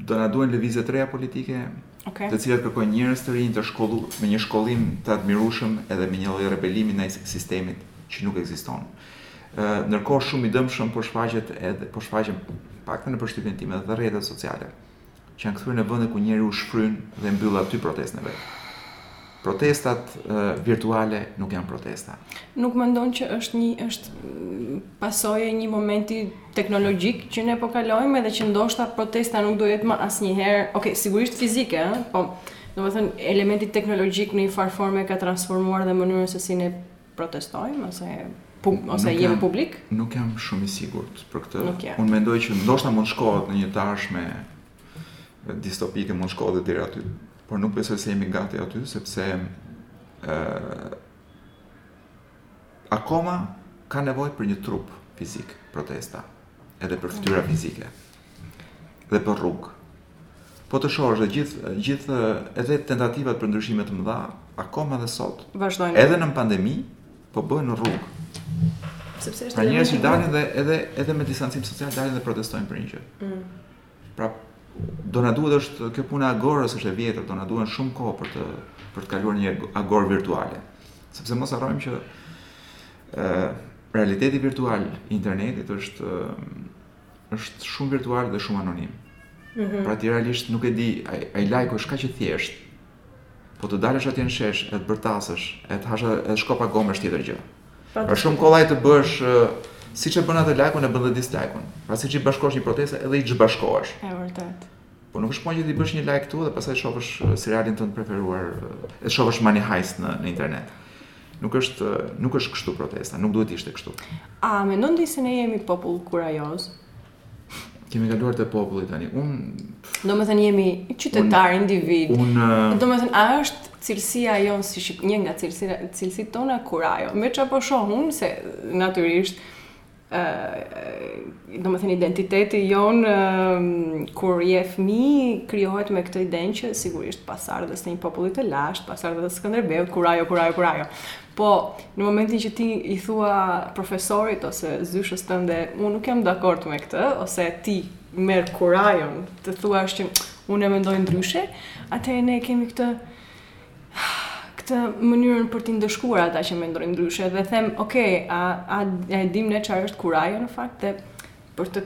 S2: do na duhen lëvizje të reja politike,
S1: okay.
S2: të cilat kërkojnë njerëz të rinj të shkollu me një shkollim të admirueshëm edhe me një lloj rebelimi ndaj sistemit që nuk ekziston. Ndërkohë shumë i dëmshëm po shfaqet edhe po shfaqen paktën në përshtypjen time edhe rrjetet sociale që janë kthyer në vende ku njeriu shfryn dhe mbyll aty protestën e vet. Protestat uh, virtuale nuk janë protesta.
S1: Nuk mendon që është një është pasojë e një momenti teknologjik që ne po kalojmë edhe që ndoshta protesta nuk do jetë më asnjëherë, ok, sigurisht fizike, ëh, po domethënë elementi teknologjik në një farë forme ka transformuar dhe mënyrën se si ne protestojmë ose ose jemi publik?
S2: Nuk jam shumë i sigurt për këtë. Unë mendoj që ndoshta mund shkohet në një të ardhshme distopike mund shkohet deri aty, por nuk besoj se jemi gati aty sepse ë akoma ka nevojë për një trup fizik protesta. edhe për fytyra fizike dhe për rrugë. Po të shohësh të gjithë gjithë edhe tentativat për ndryshime të mëdha akoma dhe sot.
S1: Vazhdojnë.
S2: Edhe në pandemi po bëhen në rrugë.
S1: Sepse është
S2: pra njerëzit dalin dhe edhe edhe me distancim social dalin dhe protestojnë për një gjë.
S1: Mm.
S2: Pra do na duhet është kjo puna e agorës është e vjetër, do na duhen shumë kohë për të për të kaluar një agorë virtuale. Sepse mos harrojmë që ë realiteti virtual i internetit është është shumë virtual dhe shumë anonim.
S1: Mm -hmm.
S2: Pra ti realisht nuk e di ai, ai lajku është kaq i thjeshtë Po të dalësh atje në shesh, e të bërtasësh, e të hash edhe shkopa gome është tjetër gjë. Është shumë kollaj të bësh siç e bën atë lajkun e bën dhe dislajkun. Pra siç i bashkohesh një protestë edhe i çbashkohesh.
S1: E vërtetë.
S2: Po nuk është po që ti bën një like këtu dhe pastaj të shofësh serialin tënd të preferuar, e shofësh Money Heist në në internet. Nuk është nuk është kështu protesta, nuk duhet të ishte kështu.
S1: A mendon ti se ne jemi popull kurajoz?
S2: Kemi kaluar te populli tani.
S1: Unë Domethënë jemi qytetar, unë, individ. Unë, domethënë, a është cilësia jonë si shqip, një nga cilësia, cilësitë tona kurajo. Meqë po shoh unë se natyrisht, uh, domethënë identiteti jonë uh, kur je fmijë krijohet me këtë idenë që sigurisht pasardhës të një populli të lashtë, pasardhës të Skënderbeut, kurajo, kurajo, kurajo. Po, në momentin që ti i thua profesorit ose zyshës tënde, unë nuk jam dakord me këtë, ose ti merr kurajon të thuash që unë e mendoj ndryshe, atëherë ne kemi këtë këtë mënyrën për t'i ndëshkuar ata që mendojnë ndryshe dhe them, ok, a, a, a e dim ne çfarë është kurajo në fakt dhe për të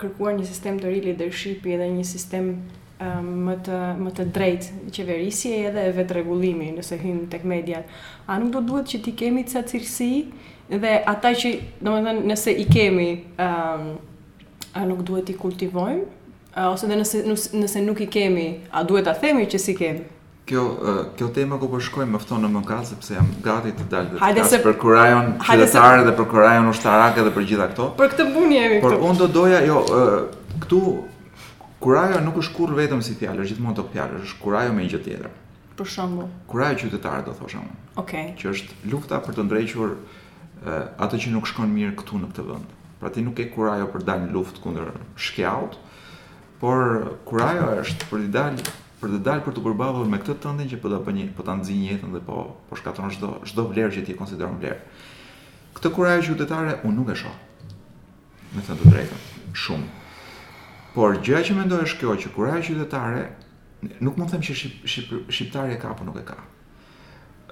S1: kërkuar një sistem të ri lidershipi dhe një sistem më të më të drejtë qeverisje edhe vetërregullimi nëse hyjmë tek media. A nuk do duhet që t'i kemi ca cilësi dhe ata që domethënë nëse i kemi ë a nuk duhet t'i kultivojmë ose dhe nëse nëse nuk i kemi a duhet ta themi që s'i kemi?
S2: Kjo kjo tema ku po shkojmë më fton në mëkat sepse jam gati të dal të flas se... për kurajon qytetare dhe për kurajon ushtarake dhe për gjitha këto.
S1: Për këtë punë jemi
S2: këtu. Por unë do doja, jo, këtu kurajo nuk është kurrë vetëm si fjalë, është gjithmonë togfjalësh, kurajo me një gjë tjetër.
S1: Për shembull.
S2: Kurajo qytetare do thosha unë.
S1: Okej. Okay.
S2: Që është lufta për të ndrequr atë që nuk shkon mirë këtu në këtë vend. Pra ti nuk ke kurajo për dalë në luftë kundër shkjaut, por kurajo është për të dalë Për të dalë për t'u përballur me këtë tëndin që po ta bën po ta nxin jetën dhe po po shkatërron çdo çdo vlerë që ti e konsideron vlerë. Këtë kurajo qytetare unë nuk e shoh. Me thënë të drejtën, shumë. Por gjëja që mendoj është kjo që kurajo qytetare nuk mund të them që shqip, shqip, shqiptari e ka apo nuk e ka.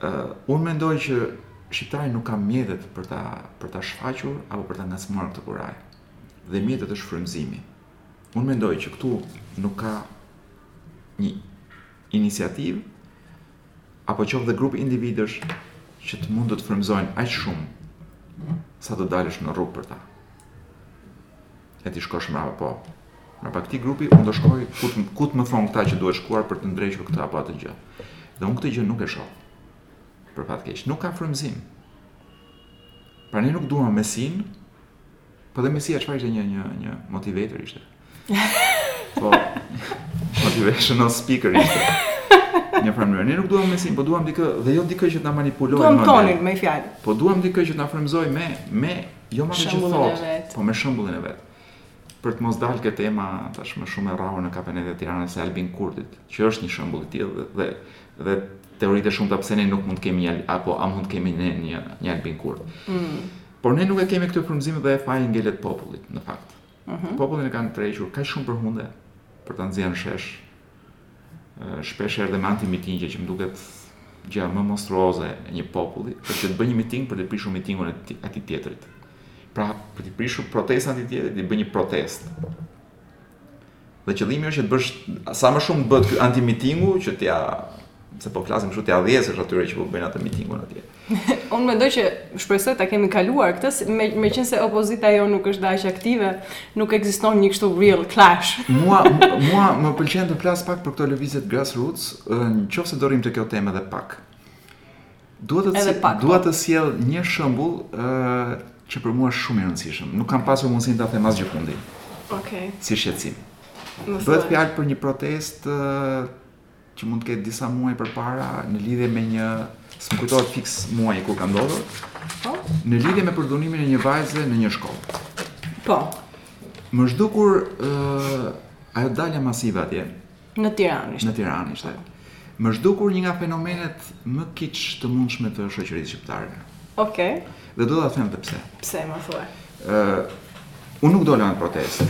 S2: Ë uh, unë mendoj që shqiptari nuk ka mjetet për ta për ta shfaqur apo për ta ngacmuar këtë kurajo. Dhe mjetet është frymëzimi. Unë mendoj që këtu nuk ka një iniciativë apo qoftë dhe grup individësh që të mund të të frymëzojnë aq shumë sa të dalësh në rrugë për ta. E t'i shkosh mbrapa po. Mbrapa këtij grupi unë do shkoj ku të, ku të më thonë këta që duhet shkuar për të ndrequr këtë apo atë gjë. Dhe unë këtë gjë nuk e shoh. Për fat keq, nuk ka frymëzim. Pra ne nuk duam mesinë, Po dhe mesia çfarë ishte një një një motivator ishte. Po. Motivational speaker ishte. Një farë mënyrë. Ne nuk duam mesi, po duam dikë dhe jo dikë që të na manipulojë.
S1: Duam tonin me fjalë.
S2: Po duam dikë që të na frymëzojë me me jo më të thotë, po me shembullin e vet. Për të mos dalë te tema tashmë shumë e rrahur në kafenetë e Tiranës e Albin Kurtit, që është një shembull i tillë dhe dhe teoritë e shumta pse ne nuk mund të kemi një apo a mund të kemi ne një një Albin Kurt. Mm. Por ne nuk e kemi këtë frymëzim dhe faji i ngelet popullit, në fakt. Mhm. Popullin e kanë tërhequr kaq shumë për hunde për ta nxjerrë në shesh. Shpesh edhe me antimitingje që më duket gjëja më monstruoze e një populli, është që të bëjë një miting për të prishur mitingun e atij tjetrit. Pra, për të prishur protestën e atij tjetrit, i bën një protestë. Dhe qëllimi është që të bësh sa më shumë bëhet ky anti mitingu që t'ia se po flasim kështu t'ia dhjesësh atyre që po bëjnë atë mitingun atje.
S1: Unë mendoj që shpresoj ta kemi kaluar këtë, me meqense opozita jonë nuk është dhe aq aktive, nuk ekziston një kështu real clash.
S2: mua mua më pëlqen të flas pak për këto lëvizje të grassroots, nëse do rrim te kjo temë edhe pak. Dua të edhe pak. Dua po. të sjell një shembull ë uh, që për mua është shumë i rëndësishëm. Nuk kam pasur mundësinë ta them asgjëkundi.
S1: Okej. Okay.
S2: Si shqetësim. Bëhet fjalë për një protestë uh, që mund të ketë disa muaj përpara në lidhje me një s'më kujtohet fiks muaji kur ka ndodhur. Po. Në lidhje me përdhunimin e një vajze në një shkollë.
S1: Po.
S2: Më është dukur ë uh, ajo dalja masive atje.
S1: Në Tiranë ishte.
S2: Në Tiranë ishte. Më është dukur një nga fenomenet më kiç të mundshme të shoqërisë shqiptare.
S1: Okej. Okay.
S2: Dhe do ta them pse.
S1: Pse më thua?
S2: Ë uh, unë nuk dola në protestë.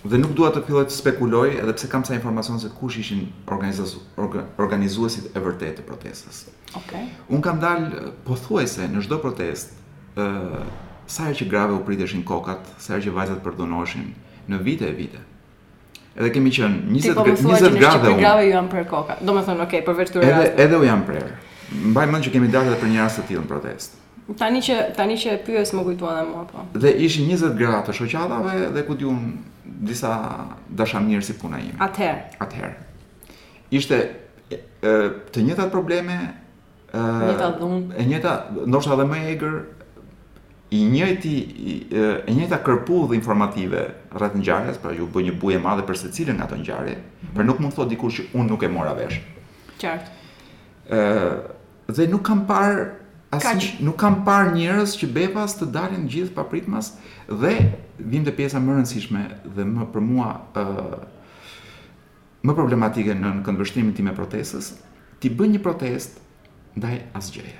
S2: Dhe nuk dua të filloj të spekuloj edhe pse kam ca informacion se kush ishin organizuesit e vërtetë të protestës.
S1: Okej. Okay.
S2: Unë kam dalë pothuajse në çdo protestë ë uh, sa herë që grave u priteshin kokat, sa herë që vajzat përdhunoheshin në vite e vite. Edhe kemi qenë 20
S1: po gra, 20 gra dhe unë. Grave u janë prerë koka. Domethënë, okej, përveç këtyre
S2: rasteve. Edhe, edhe u janë prerë. Mbaj mend që kemi dalë edhe për një rast të tillë në protestë.
S1: Tani që tani që e pyes më kujtohet edhe mua po.
S2: Dhe ishin 20 gra të shoqatave dhe ku di unë disa dashamirë si puna ime.
S1: Atëherë.
S2: Atëherë. Ishte e, të njëjtat probleme,
S1: e njëjta dhunë,
S2: e njëjta, ndoshta edhe më e egër, i njëjti e njëjta kërpudhë informative rreth ngjarjes, pra u bë një bujë e madhe për secilën nga ato ngjarje, mm -hmm. por nuk mund të thotë dikush që unë nuk e mora vesh.
S1: Qartë.
S2: Ëh, dhe nuk kam parë asnjë nuk kam parë njerëz që befas të dalin të gjithë papritmas dhe vijmë te pjesa më e rëndësishme dhe më për mua ëh më problematike në këndvështrimin tim e protestës, ti bën një protest ndaj asgjëje.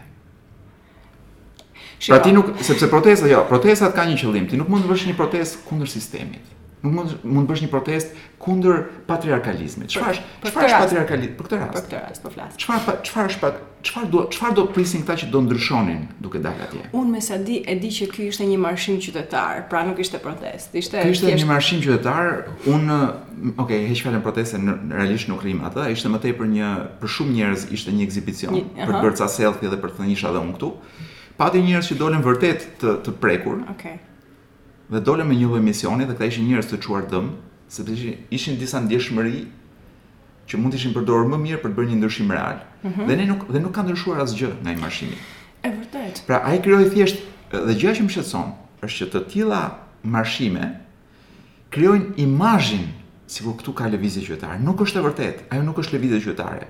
S2: Pra ti nuk, sepse protesta, jo, protestat kanë një qëllim, ti nuk mund të bësh një protest kundër sistemit. Nuk mund mund të bësh një protest kundër patriarkalizmit. Çfarë është? Çfarë është patriarkalizmi? Për këtë rast.
S1: Për këtë rast po flas.
S2: Çfarë çfarë është Çfarë do, çfarë do prisnin këta që do ndryshonin duke dalë atje?
S1: Unë me sa di, e di që ky ishte një marshim qytetar, pra nuk ishte protest. Ishte
S2: Ky ishte një marshim qytetar, unë, ok, heq fjalën proteste, në, realisht nuk rrim atë, ishte më tepër një, për shumë njerëz ishte një ekzibicion, një, për të bërë ca selfie dhe për të thënë isha dhe unë këtu. Pati njerëz që dolën vërtet të, të prekur.
S1: Ok.
S2: Dhe dolën me një lloj misioni dhe këta ishin njerëz të çuar dëm, sepse ishin, ishin disa ndjeshmëri që mund të ishin përdorur më mirë për të bërë një ndryshim real. Mm -hmm. Dhe ne nuk dhe nuk ka ndryshuar asgjë nga ai marshimi.
S1: E vërtet.
S2: Pra ai krijoi thjesht dhe gjëja që më shqetëson është që të tilla marshime krijojnë imazhin sikur këtu ka lëvizje qytetare. Nuk është e vërtet, ajo nuk është lëvizje qytetare.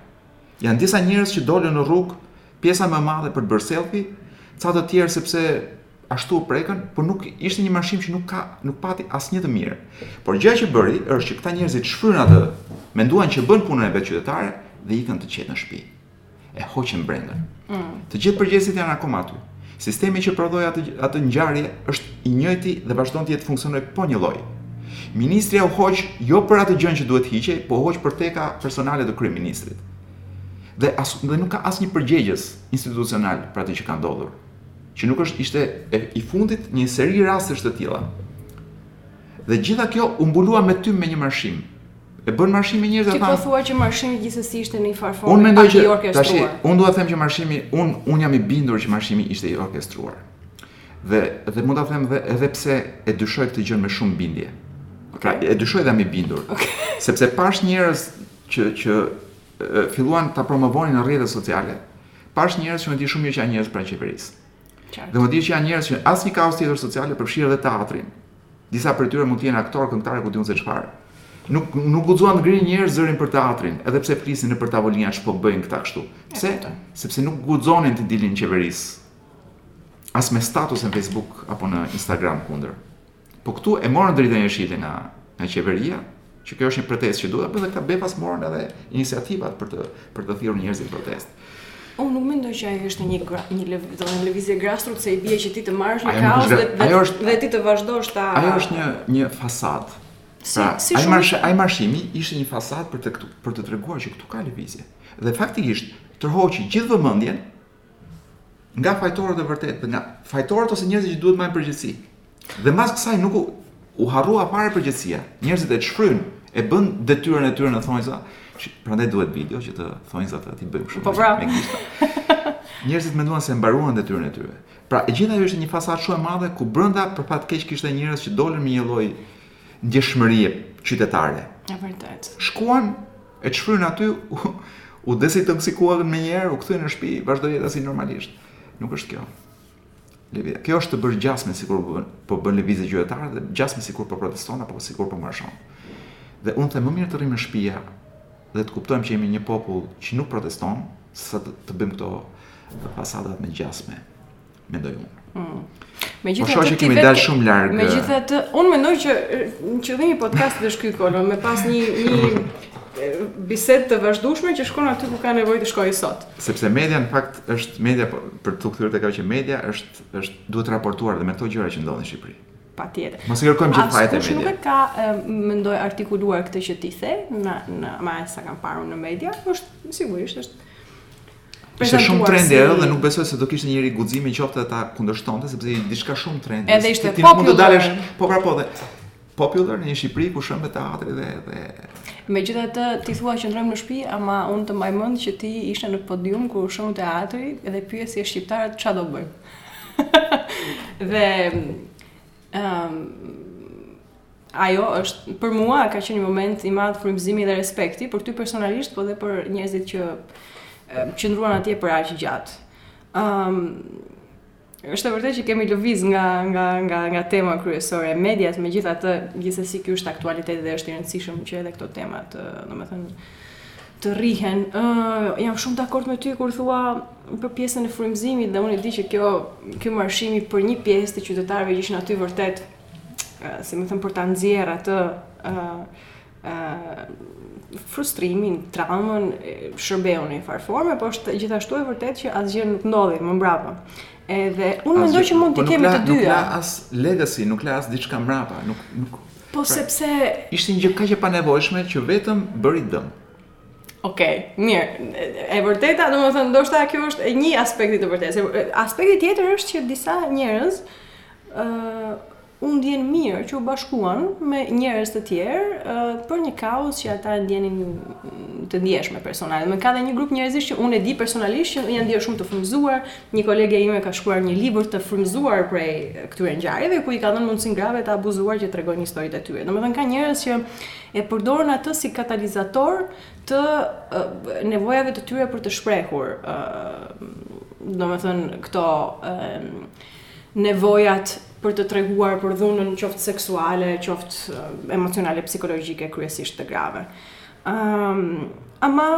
S2: Janë disa njerëz që dolën në rrugë, pjesa më e madhe për të bërë selfie, ca të tjerë sepse ashtu u prekën, por nuk ishte një marshim që nuk ka nuk pati asnjë të mirë. Por gjëja që bëri është që këta njerëzit shfryrën atë, menduan që bënë punën e vet qytetare dhe ikën të qetë në shtëpi. E hoqën brengën. Mm. Të gjithë përgjegjësit janë akoma aty. Sistemi që prodhoi atë atë ngjarje është i njëjti dhe vazhdon të jetë funksionojë po njëlloj. Ministria u hoq jo për atë gjën që duhet të hiqej, po u hoq për teka personale të kryeministrit. Dhe as dhe nuk ka asnjë përgjegjës institucional për atë që ka ndodhur. që nuk është ishte i fundit në një seri rastesh të tilla. Dhe gjitha kjo u mbulua me tym me një marshim. E bën marshim me njerëz
S1: ata.
S2: Ti
S1: po thua që marshimi gjithsesi ishte në një farë forme.
S2: Unë mendoj që tash unë dua të them që marshimi un un jam i bindur që marshimi ishte i orkestruar. Dhe dhe mund ta them dhe edhe pse e dyshoj këtë gjë me shumë bindje. Pra e dyshoj dhe jam i bindur. Okay. Sepse pashë njerëz që që filluan ta promovonin në rrjetet sociale, pashë njerëz që unë e di shumë mirë që janë njerëz pranë qeverisë. Qartë. Dhe më di që janë njerëz që asnjë kauzë tjetër sociale përfshirë edhe teatrin. Disa prej tyre mund të jenë aktorë, këngëtarë ku di unë se çfarë. Nuk nuk guxuan të ngrinin njëherë zërin për teatrin, edhe pse flisin nëpër tavolina ç'po bëjnë këta kështu. Pse? Sepse nuk guxonin t'i dilnin qeverisë. As me status në Facebook apo në Instagram kundër. Po këtu e morën dritën jeshile nga nga qeveria, që kjo është një protestë që duhet ta bëjë dhe këta befas morën edhe iniciativat për të për të thirrur njerëzit në protestë.
S1: Unë nuk mendoj që ajo ishte një gra, një lev, do një lëvizje grassroots se i bie që ti të marrësh një kauzë dhe, dhe, është, dhe ti të vazhdosh ta
S2: Ajo është një një fasad. Si, pra, si ai marsh ai marshimi ishte një fasad për të për të treguar që këtu ka lëvizje. Dhe faktikisht tërhoqi gjithë vëmendjen nga fajtorët e vërtetë, nga fajtorët ose njerëzit që duhet të marrin përgjegjësi. Dhe mbas kësaj nuk u, u harrua fare përgjegjësia. Njerëzit e shfrynë, e bënë detyrën e tyre në thonjza. Prandaj duhet video që të thonjza t'i bëjmë shumë.
S1: Po pra.
S2: Njerëzit menduan se mbaruan detyrën e tyre. Pra, e gjitha ajo ishte një fasadë shumë e madhe ku brenda për fat keq kishte njerëz që dolën me një lloj ndjeshmërie qytetare.
S1: E vërtetë.
S2: Shkuan E shfrynë aty, u desintoksikuan menjëherë, u kthyen në shtëpi, vazhdoi jeta si normalisht. Nuk është kjo. Lëvizja. Kjo është të bërë gjasme sikur po bën, po bën lëvizje qytetare dhe gjasme sikur po proteston apo sikur po marshon. Dhe unë them më mirë të rrimë në shtëpi dhe të kuptojmë që jemi një popull që nuk proteston, se sa të, të bëjmë këto fasadat me gjasme. mendoj unë. Hmm.
S1: Megjithatë,
S2: po shoh që kemi vetë... dalë shumë larg.
S1: Megjithatë, unë mendoj që qëllimi i podcastit është ky kolon, me pas një një bisedë të vazhdueshme që shkon aty ku ka nevojë të shkojë sot.
S2: Sepse media në fakt është media po, për t'u kthyer tek ajo që media është është duhet të raportojë dhe me këto gjëra që ndodhin në Shqipëri.
S1: Patjetër.
S2: Mos e kërkojmë gjithë fajin te media.
S1: Askush nuk e ka mendoj artikuluar këtë që ti the, në në me sa kam parë në media, është sigurisht është
S2: Ishte shumë trendi ajo dhe nuk besoj se do kishte njeri guximin qoftë ta kundërshtonte sepse ishte diçka shumë trendi.
S1: Edhe ishte ti mund të
S2: dalësh po pra po dhe popular në Shqipëri kur u shemb teatri dhe dhe
S1: Megjithatë ti thua qëndrojmë në shtëpi, ama un të mbaj mend që ti ishe në podium kur u shemb teatri dhe pyesje shqiptarët çfarë do bëjmë. dhe ëm um, Ajo është për mua ka qenë një moment i madh frymëzimi dhe respekti për ty personalisht, po dhe për njerëzit që qëndruan atje për aq gjatë. Ëm um, është e vërtetë që kemi lëviz nga nga nga nga tema kryesore e medias, megjithatë gjithsesi ky është aktualitet dhe është i rëndësishëm që edhe këto tema të, domethënë të rrihen. Ë uh, jam shumë dakord me ty kur thua për pjesën e frymëzimit dhe unë e di që kjo ky marshimi për një pjesë të qytetarëve që ishin aty vërtet si me thënë, për ta nxjerrë atë frustrimin, traumën, shërbeu në një farë forme, po është gjithashtu e vërtetë që asgjë nuk ndodhi më mbrapa. Edhe unë mendoj që mund t'i kemi të dyja.
S2: Nuk la as legacy, nuk la as diçka mbrapa, nuk nuk
S1: Po pra, sepse
S2: ishte një gjë kaq e panevojshme që vetëm bëri dëm.
S1: Ok, mirë. E vërteta, domethënë, ndoshta kjo është një aspekt i së vërtetës. Aspekti tjetër është që disa njerëz u ndjenë mirë që u bashkuan me njerëz të tjerë për një kauzë që ata e ndjenin të ndjeshme personale. Ka dhe një grup njerëzish që unë e di personalisht që janë ndjerë shumë të frymëzuar. Një kolege ime ka shkruar një libër të frymëzuar prej këtyre ngjarjeve ku i ka dhënë mundësinë grave të abuzuara që të tregojnë historitë e tyre. Domethënë ka njerëz që e përdorën atë si katalizator të nevojave të tyre për të shprehur. Domethënë këto Nevojat për të treguar për dhunën qoftë seksuale, qoftë emocionale, psikologjike, kryesisht të grave. Um, ama,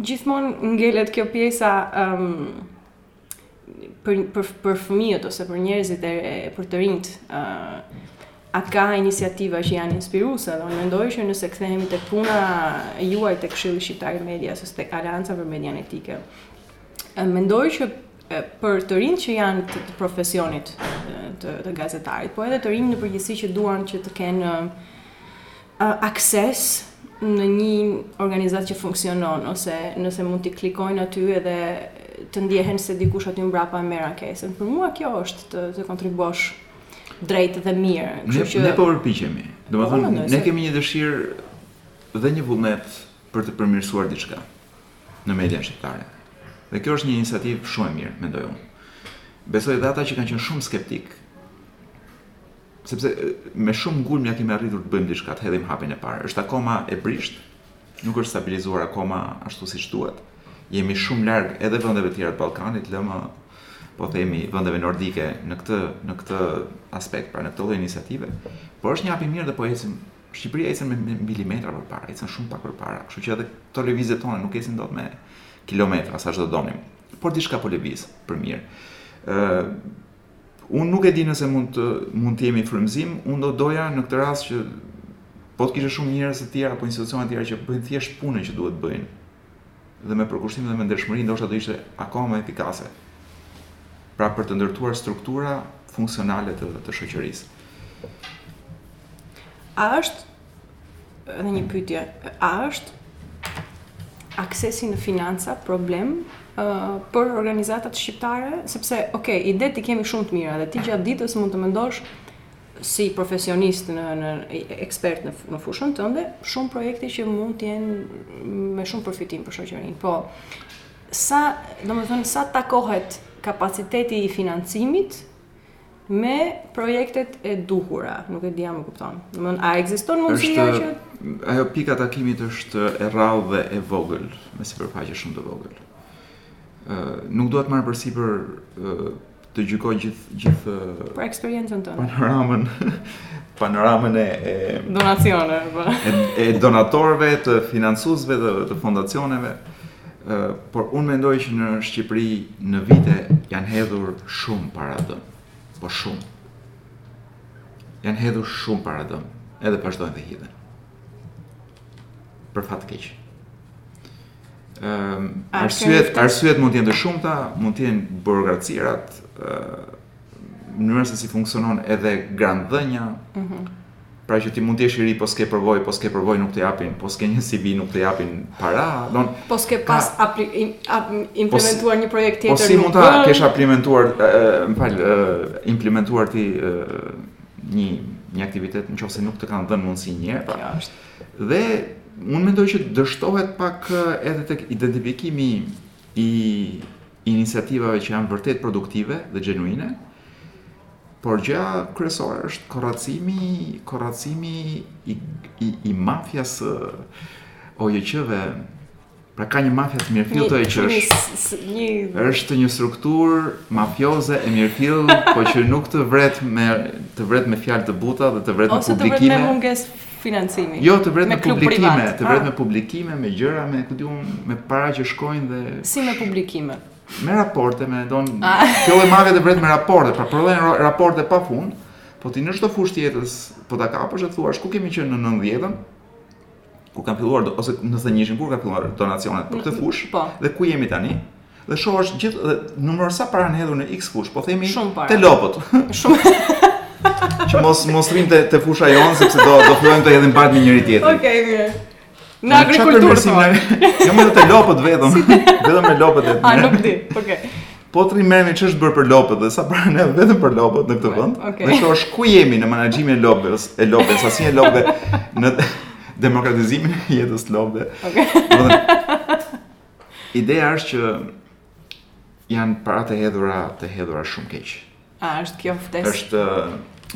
S1: gjithmonë ngelet kjo pjesa um, për, për, për fëmijët ose për njerëzit e për të rinjtë. Uh, a ka iniciativa që janë inspiruese dhe unë mendoj që nëse kthehemi tek puna e juaj tek Këshilli Shqiptar i Medias ose tek Aleanca për Median Etike Mendoj që për të rinjtë që janë të, të profesionit të, të gazetarit, po edhe të rinjtë në përgjithësi që duan që të kenë akses në një organizatë që funksionon ose nëse mund t'i klikojnë aty edhe të ndjehen se dikush aty mbrapa e merr ankesën. Për mua kjo është të, të kontribuosh drejt dhe mirë.
S2: Ne, që... ne po përpiqemi. Domethënë, po, ne kemi një dëshirë dhe një vullnet për të përmirësuar diçka. në median shqiptare. Dhe kjo është një iniciativë shumë e mirë, mendoj unë. Besoj dhe ata që kanë qenë shumë skeptikë, sepse me shumë ngulm ia kemi arritur të bëjmë diçka, të hedhim hapin e parë. Është akoma e brishtë, nuk është stabilizuar akoma ashtu siç duhet. Jemi shumë larg edhe vendeve të tjera të Ballkanit, lëre më po themi vendeve nordike në këtë në këtë aspekt, pra në këtë lloj iniciative, por është një hap i mirë dhe po ecim Shqipëria ecën me milimetra përpara, ecën shumë pak përpara, kështu që edhe këto lëvizje tona nuk ecin dot me kilometra saç do donim. Por diçka po lëviz për mirë. Ë uh, Unë nuk e di nëse mund të mund të jemi frymëzim, unë do doja në këtë rast që po të kishte shumë njerëz të tjerë apo institucione të tjera që bëjnë thjesht punën që duhet të bëjnë dhe me përkushtim dhe me ndershmëri ndoshta do ishte akoma më efikase pra për të ndërtuar struktura funksionale të të shoqërisë.
S1: A është edhe një pyetje, a është aksesi në financa problem uh, për organizatat shqiptare, sepse ok, idetë i kemi shumë të mira dhe ti gjatë ditës mund të mendosh si profesionist në në ekspert në në fushën tënde, shumë projekte që mund të jenë me shumë përfitim për shoqërinë. Po sa, domethënë sa takohet kapaciteti i financimit me projektet e duhura, nuk e di a më kupton. Domethënë a ekziston mundësia që
S2: ajo pika e takimit është e rrallë dhe e vogël, me sipërfaqe shumë të vogël. Ë nuk dua të marr përsipër Të gjykoj gjithë, gjithë
S1: për eksperiencën tënde.
S2: Panoramën panoramën e
S1: donacioneve, po.
S2: E donatorëve, të financuesve të, të fondacioneve. Ë, por unë mendoj që në Shqipëri në vite janë hedhur shumë para dëm. Po shumë. Janë hedhur shumë para dëm, edhe vazhdojnë të hidhen. Për fat të keq. arsyet, arsyet mund të jenë të shumta, mund të jenë burokracirat, mënyra se si funksionon edhe grantdhënia. Mhm. Pra që ti mund të jesh i ri, po s'ke përvojë, po s'ke përvojë nuk të japin, po s'ke një CV nuk të japin para, don.
S1: Po s'ke pas ka, apri, in, ap, po implementuar një projekt po tjetër.
S2: Po si mund ta kesh implementuar, më fal, implementuar ti një një aktivitet në qoftë se nuk të kanë dhënë mundësi një herë. Pra. Kjo është. Dhe unë mendoj që dështohet pak edhe tek identifikimi i iniciativave që janë vërtet produktive dhe gjenuine, por gjëja kryesore është koracimi, koracimi i, i, i mafias së OJQ-ve Pra ka një mafia të mirëfilltë që është një është një strukturë mafioze e mirëfilltë, po që nuk të vret me të vret me fjalë të buta dhe të vret me publikime. Ose të vret
S1: me mungesë financimi.
S2: Jo, të vret me, me publikime, të vret ah. me publikime, me gjëra, me ku di unë, me para që shkojnë gjoja
S1: si me publikime.
S2: Me raporte, me don. Ah. Kjo mafia të vret me raporte, pra prodhohen raporte pa fund. Po ti në çdo fushë tjetër, po ta kapësh e thua, ku kemi qenë në 90-ën? kur kanë filluar do, ose në 91-shin kur kanë filluar donacionet për këtë mm, fushë po. dhe ku jemi tani dhe sheh çështje gjithë dhe numëron sa para janë hedhur në X fushë, po themi te lopët. Shumë. Që mos mos rrim te te fusha jonë sepse do do fillojmë të hedhim baltë me njëri tjetrin.
S1: Okej, okay, mirë. Në agrikulturë.
S2: Jo ma te lopët vetëm. vetëm me lopët e.
S1: A nuk di. Okej. Okay.
S2: Po të rimarrim ç'është bërë për lopët dhe sa para janë vetëm për lopët në këtë vend, okay. dhe që është ku jemi në menaxhimin e lopës, e lopës, sasinë e lopëve në demokratizimin e jetës së lopëve. Okay. Ideja është që janë para të hedhura, të hedhura shumë keq.
S1: A, është kjo ftesë?
S2: është,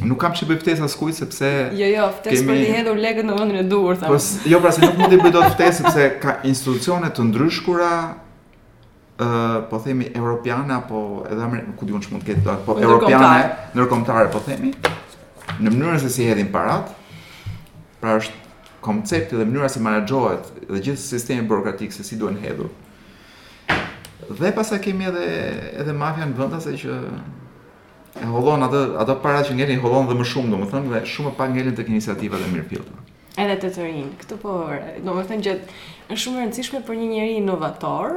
S2: nuk kam ç'i bëj ftesë askujt sepse
S1: Jo, jo, ftesë kemi... për të hedhur lekët në vendin e duhur,
S2: thamë. Po, jo, pra se nuk mund të bëj dot ftesë sepse ka institucione të ndryshkura po themi europiane apo edhe amerikane, ku di unë ç'mund të ketë, po europiane, ndërkombëtare po themi, në mënyrën se si hedhin parat, pra është koncepti dhe mënyra si menaxhohet dhe gjithë sistemi burokratik se si duhen hedhur. Dhe pastaj kemi edhe edhe mafian vendase që e hollon atë ato para që ngelin i hollon dhe më shumë domethënë dhe shumë pak ngelin tek iniciativat e mirëfillta.
S1: Edhe te të rinjtë, këtu po ore. Domethënë që është shumë e rëndësishme për një njeri inovator.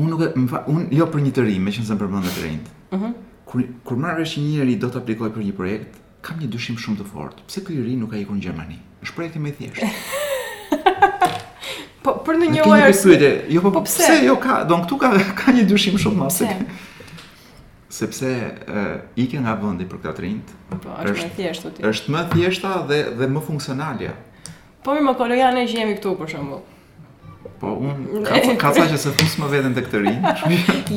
S2: Unë nuk e, më fal, unë jo për një të ri, meqenëse përmende të rinjtë.
S1: Uh -huh.
S2: Kur, kur marr vesh që një i ri do të aplikojë për një projekt, kam një dyshim shumë të fortë. Pse ky i ri nuk ka ikur në Gjermani? Është projekti më i thjeshtë.
S1: po për në një
S2: orë. Jo, po,
S1: po pse?
S2: pse? Jo ka, don këtu ka ka një dyshim shumë më sepse ikja nga vendi për këta të rinjtë
S1: po, është,
S2: është më
S1: e thjeshtë aty.
S2: Është më e thjeshta dhe dhe më funksionale.
S1: Po ne ç'kolo jemi që jemi këtu për shembull.
S2: Po un ka ka sa që s'e fus më veten tek të rinjtë.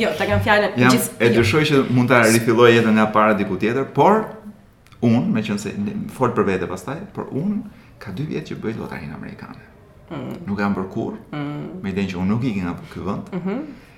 S1: jo, ta kam fjalën gjithë.
S2: E dyshoj që mund ta rifilloj jetën nga e para diku tjetër, por un, meqenëse flas për vete pastaj, por un ka dy vjet që bëj lotarinë amerikane.
S1: Mm.
S2: Nuk e kam bërë kurrë.
S1: Mm.
S2: Me idenë që un nuk iki nga ky vend. Mm
S1: -hmm.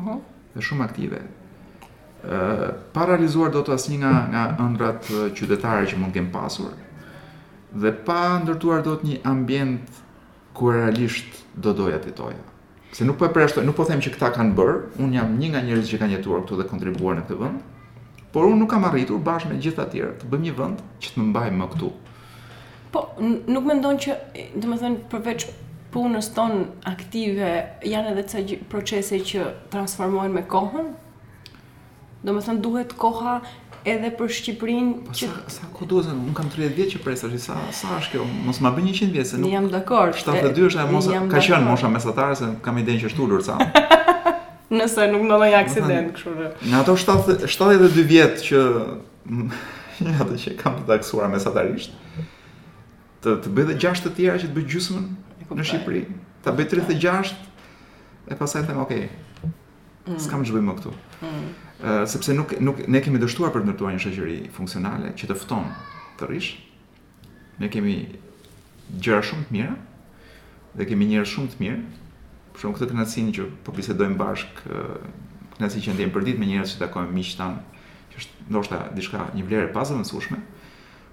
S2: Aha.
S1: Është
S2: shumë aktive. Ëh, pa realizuar dot asnjë nga nga ëndrrat qytetare që mund të kem pasur dhe pa ndërtuar dot një ambient ku realisht do doja të jetoja. Se nuk po e përjashtoj, nuk po them që këta kanë bërë, un jam një nga njerëzit që kanë jetuar këtu dhe kontribuar në këtë vend, por un nuk kam arritur bashkë me gjithë të tjerët të bëjmë një vend që të më mbajë më këtu.
S1: Po, nuk mendon që, domethënë, përveç punës tonë aktive, janë edhe ca procese që transformohen me kohën? Domethënë, duhet koha edhe për Shqipërinë
S2: po,
S1: që
S2: sa, sa kohë duhet unë kam 30 vjet që pres tash sa sa është kjo mos ma bëj 100 vjet se nuk
S1: jam dakord
S2: 72 është ajo mos ka qenë mosha mesatare se kam idenë që është ulur ca
S1: nëse nuk ndodh një aksident kështu
S2: në ato 72 vjet që Ja, që kam të taksuara mesatarisht, të, të bëj dhe gjashtë të tjera që të bëj gjysmën në Shqipëri, ta bëj 36 e pastaj them ok.
S1: Mm.
S2: S'kam ç'bëj më këtu.
S1: Mm.
S2: Uh, sepse nuk nuk ne kemi dështuar për të ndërtuar një shoqëri funksionale që të fton të rrish, Ne kemi gjëra shumë të mira dhe kemi njerëz shumë të mirë. Për shembull këtë kënaqësinë që po bisedojmë bashkë, kënaqësi që ndiejmë për ditë me njerëz që takojmë miq tanë, që është ndoshta diçka një vlerë e pazëvendësueshme.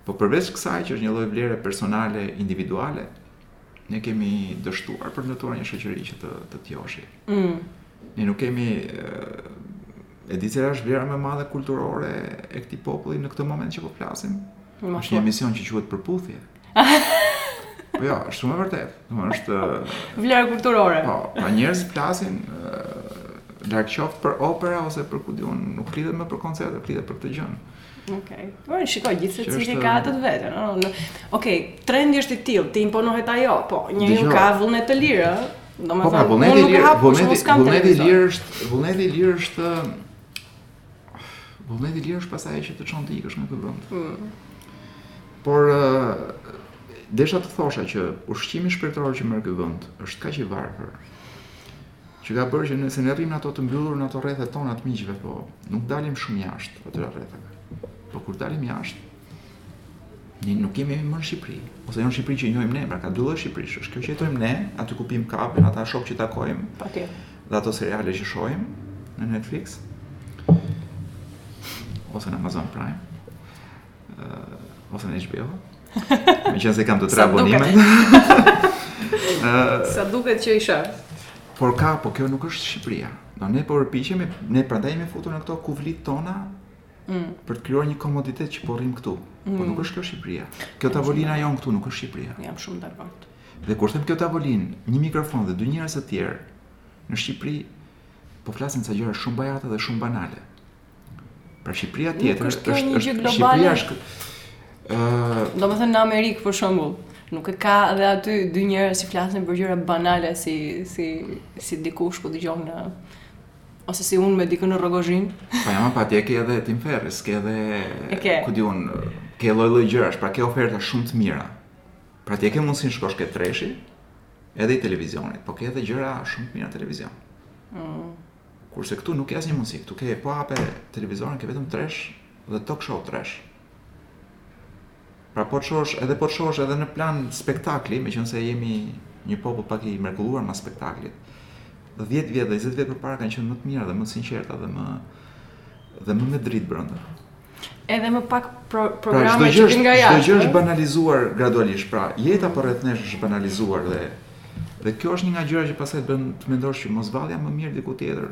S2: Po përveç kësaj që është një lloj vlere personale, individuale, ne kemi dështuar për të ndërtuar një shoqëri që të të thojë rri.
S1: Mm.
S2: Ne nuk kemi E di cila është vlera më e madhe kulturore e këtij populli në këtë moment që po flasim?
S1: Ma
S2: është një emision që quhet Përputhje. po jo, është shumë e vërtetë. Ajo është
S1: vlera kulturore.
S2: Po, pra njerëzit flasin larg qoftë për opera ose për ku di un, nuk flitet më për koncerte, flitet për këtë gjë.
S1: Okej. Okay.
S2: Po
S1: shiko
S2: gjithsecili
S1: ka atë të vetën, ëh. Okej, okay, trendi është i tillë, të imponohet ajo, po, njeriu ka vullnet të lirë,
S2: Po pra, vullneti i lirë, vullneti, vullneti i lirë është, vullneti i lirë është vullneti i lirë është pastaj që të çon të ikësh nga ky vend.
S1: Mm.
S2: Por desha të thosha që ushqimi shpirtëror që merr ky vend është kaq i varfër që ka bërë që nëse ne rrimë në ato të mbyllur në ato rrethe tona të miqve, po nuk dalim shumë jashtë atyre rretheve. Po kur dalim jashtë, Ne nuk jemi më në Shqipëri, ose jemi në Shqipëri që njohim ne, pra ka dy lloj Shqipërish, është kjo që jetojmë ne, aty ku pim kafe, ata shokë që takojmë.
S1: Patjetër.
S2: Dhe ato seriale që shohim në Netflix ose në Amazon Prime. Uh, ose në HBO. Meqenëse i kam të tre abonime.
S1: Sa duket që i sheh.
S2: Por ka, po kjo nuk është Shqipëria. Do ne po përpiqemi, ne prandaj jemi futur në këto kuvlitë tona
S1: Mm.
S2: Për të krijuar një komoditet që po rrim këtu.
S1: Mm.
S2: Po nuk është kjo Shqipëria. Kjo tavolina jonë këtu nuk është Shqipëria.
S1: Jam shumë dakord.
S2: Dhe kur them kjo tavolinë, një mikrofon dhe dy njerëz të tjerë në Shqipëri po flasin ca gjëra shumë bajate dhe shumë banale. Pra Shqipëria tjetër
S1: është kjo një gjë globale.
S2: Është... Uh...
S1: Do më thënë në Amerikë, për shembull, nuk ka edhe aty dy njerëz që flasin për gjëra banale si, si, si dikush po dëgjon në Ose si unë me dikën në Rrogozhinë.
S2: Po ama ti e ke edhe Tim Ferris, ke edhe
S1: e ke.
S2: ku di unë, ke lloj-lloj gjërash, pra ke oferta shumë të mira. Pra ti e ke mundësinë shkosh ke treshi, edhe i televizionit, po ke edhe gjëra shumë të mira në televizion.
S1: Mm.
S2: Kurse këtu nuk ka asnjë mundësi, këtu ke po hape televizorin, ke vetëm tresh dhe talk show tresh. Pra po të shohësh, edhe po të shohësh edhe në plan spektakli, meqenëse jemi një popull pak i mrekulluar nga spektakli. 10 vjet dhe 20 vjet përpara kanë qenë më të mira dhe më të sinqerta dhe më dhe më me dritë brenda.
S1: Edhe më pak pro
S2: pra,
S1: programe
S2: pra,
S1: që vijnë nga jashtë.
S2: Çdo gjë është banalizuar gradualisht. Pra, jeta po rreth nesh është banalizuar dhe dhe kjo është një nga gjërat që pastaj të bën të mendosh që mos vallë është më mirë diku tjetër.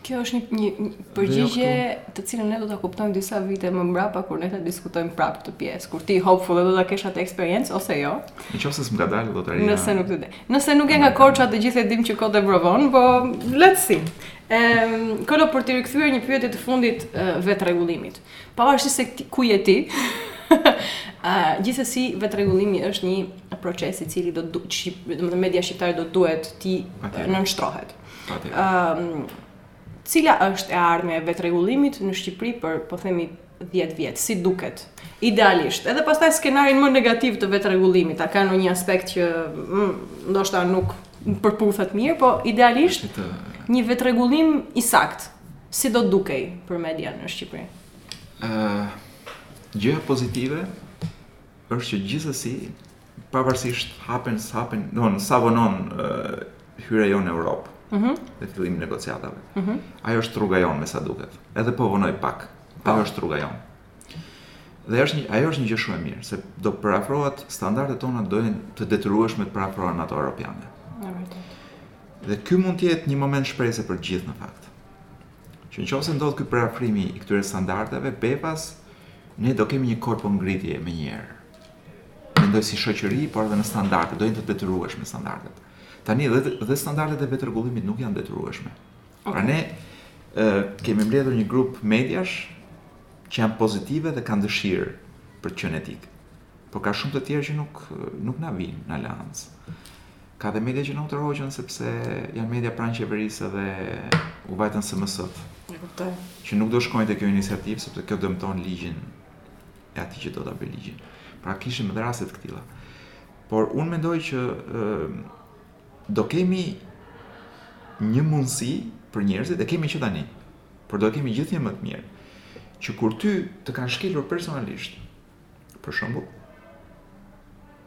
S1: Kjo është një, një jo përgjigje të cilën ne do ta kuptojmë disa vite më mbrapa kur ne ta diskutojmë prapë këtë pjesë. Kur ti hopefully do ta kesh atë eksperiencë ose jo?
S2: Në qoftë se s'm ka dalë lotaria.
S1: Nëse nuk të del. Nëse nuk je nga Korça të gjithë e dim që kot e provon, po let's see. Ehm, Kolo, për t'u rikthyer një pyetje të fundit vetërregullimit. Pavarësisht se ku je ti, Uh, gjithsesi vetërregullimi është një proces i cili do të do të media shqiptare do të duhet t'i nënshtrohet.
S2: Patjetër.
S1: Cila është e ardhmja e vetërregullimit në Shqipëri për, po themi, 10 vjet, si të duket? Idealisht. Edhe pastaj skenarin më negativ të vetërregullimit, a ka ndonjë aspekt që mm, ndoshta nuk përputhet mirë, po idealisht
S2: të...
S1: një vetërregullim i saktë. Si do dukej për media në Shqipëri?
S2: Ëh, uh, gjëja pozitive është që gjithsesi pavarësisht hapen s'hapen, do në sa vonon hyrja jonë në Europë.
S1: Ëh.
S2: Mm dhe fillimi i negociatave.
S1: Ëh.
S2: Mm Ajo është rruga jonë me sa duket. Edhe po vonoi pak.
S1: Po.
S2: Ajo është rruga jonë. Dhe është një, ajo është një gjë shumë e mirë, se do përafrohet standardet tona do jenë të detyrueshme të përafrohen me ato europiane.
S1: Në vërtetë.
S2: Dhe ky mund të jetë një moment shprese për të gjithë në fakt. Që në qoftë se ndodh ky përafrimi i këtyre standardeve, befas ne do kemi një korpo ngritjeje menjëherë. Mendoj si shoqëri, por edhe në standarde, do jenë të detyrueshme standardet. Tani dhe, dhe standardet e vetërregullimit nuk janë të detyrueshme. Okay. Pra ne e, kemi mbledhur një grup mediash që janë pozitive dhe kanë dëshirë për të qenë etikë. Por ka shumë të tjerë që nuk nuk na vijnë në aleancë. Ka dhe media që nuk të erdhën sepse janë media pranë qeverisë edhe u vajtën sëmesët.
S1: E kuptoj.
S2: Që nuk do shkoni te kjo iniciativë sepse kjo dëmton ligjin e atij që do të bëjë ligjin. Pra kishim dhe raste të këtilla. Por unë mendoj që do kemi një mundësi për njerëzit, e kemi që tani, por do kemi gjithnjë më të mirë, që kur ty të kanë shkelur personalisht, për shembull,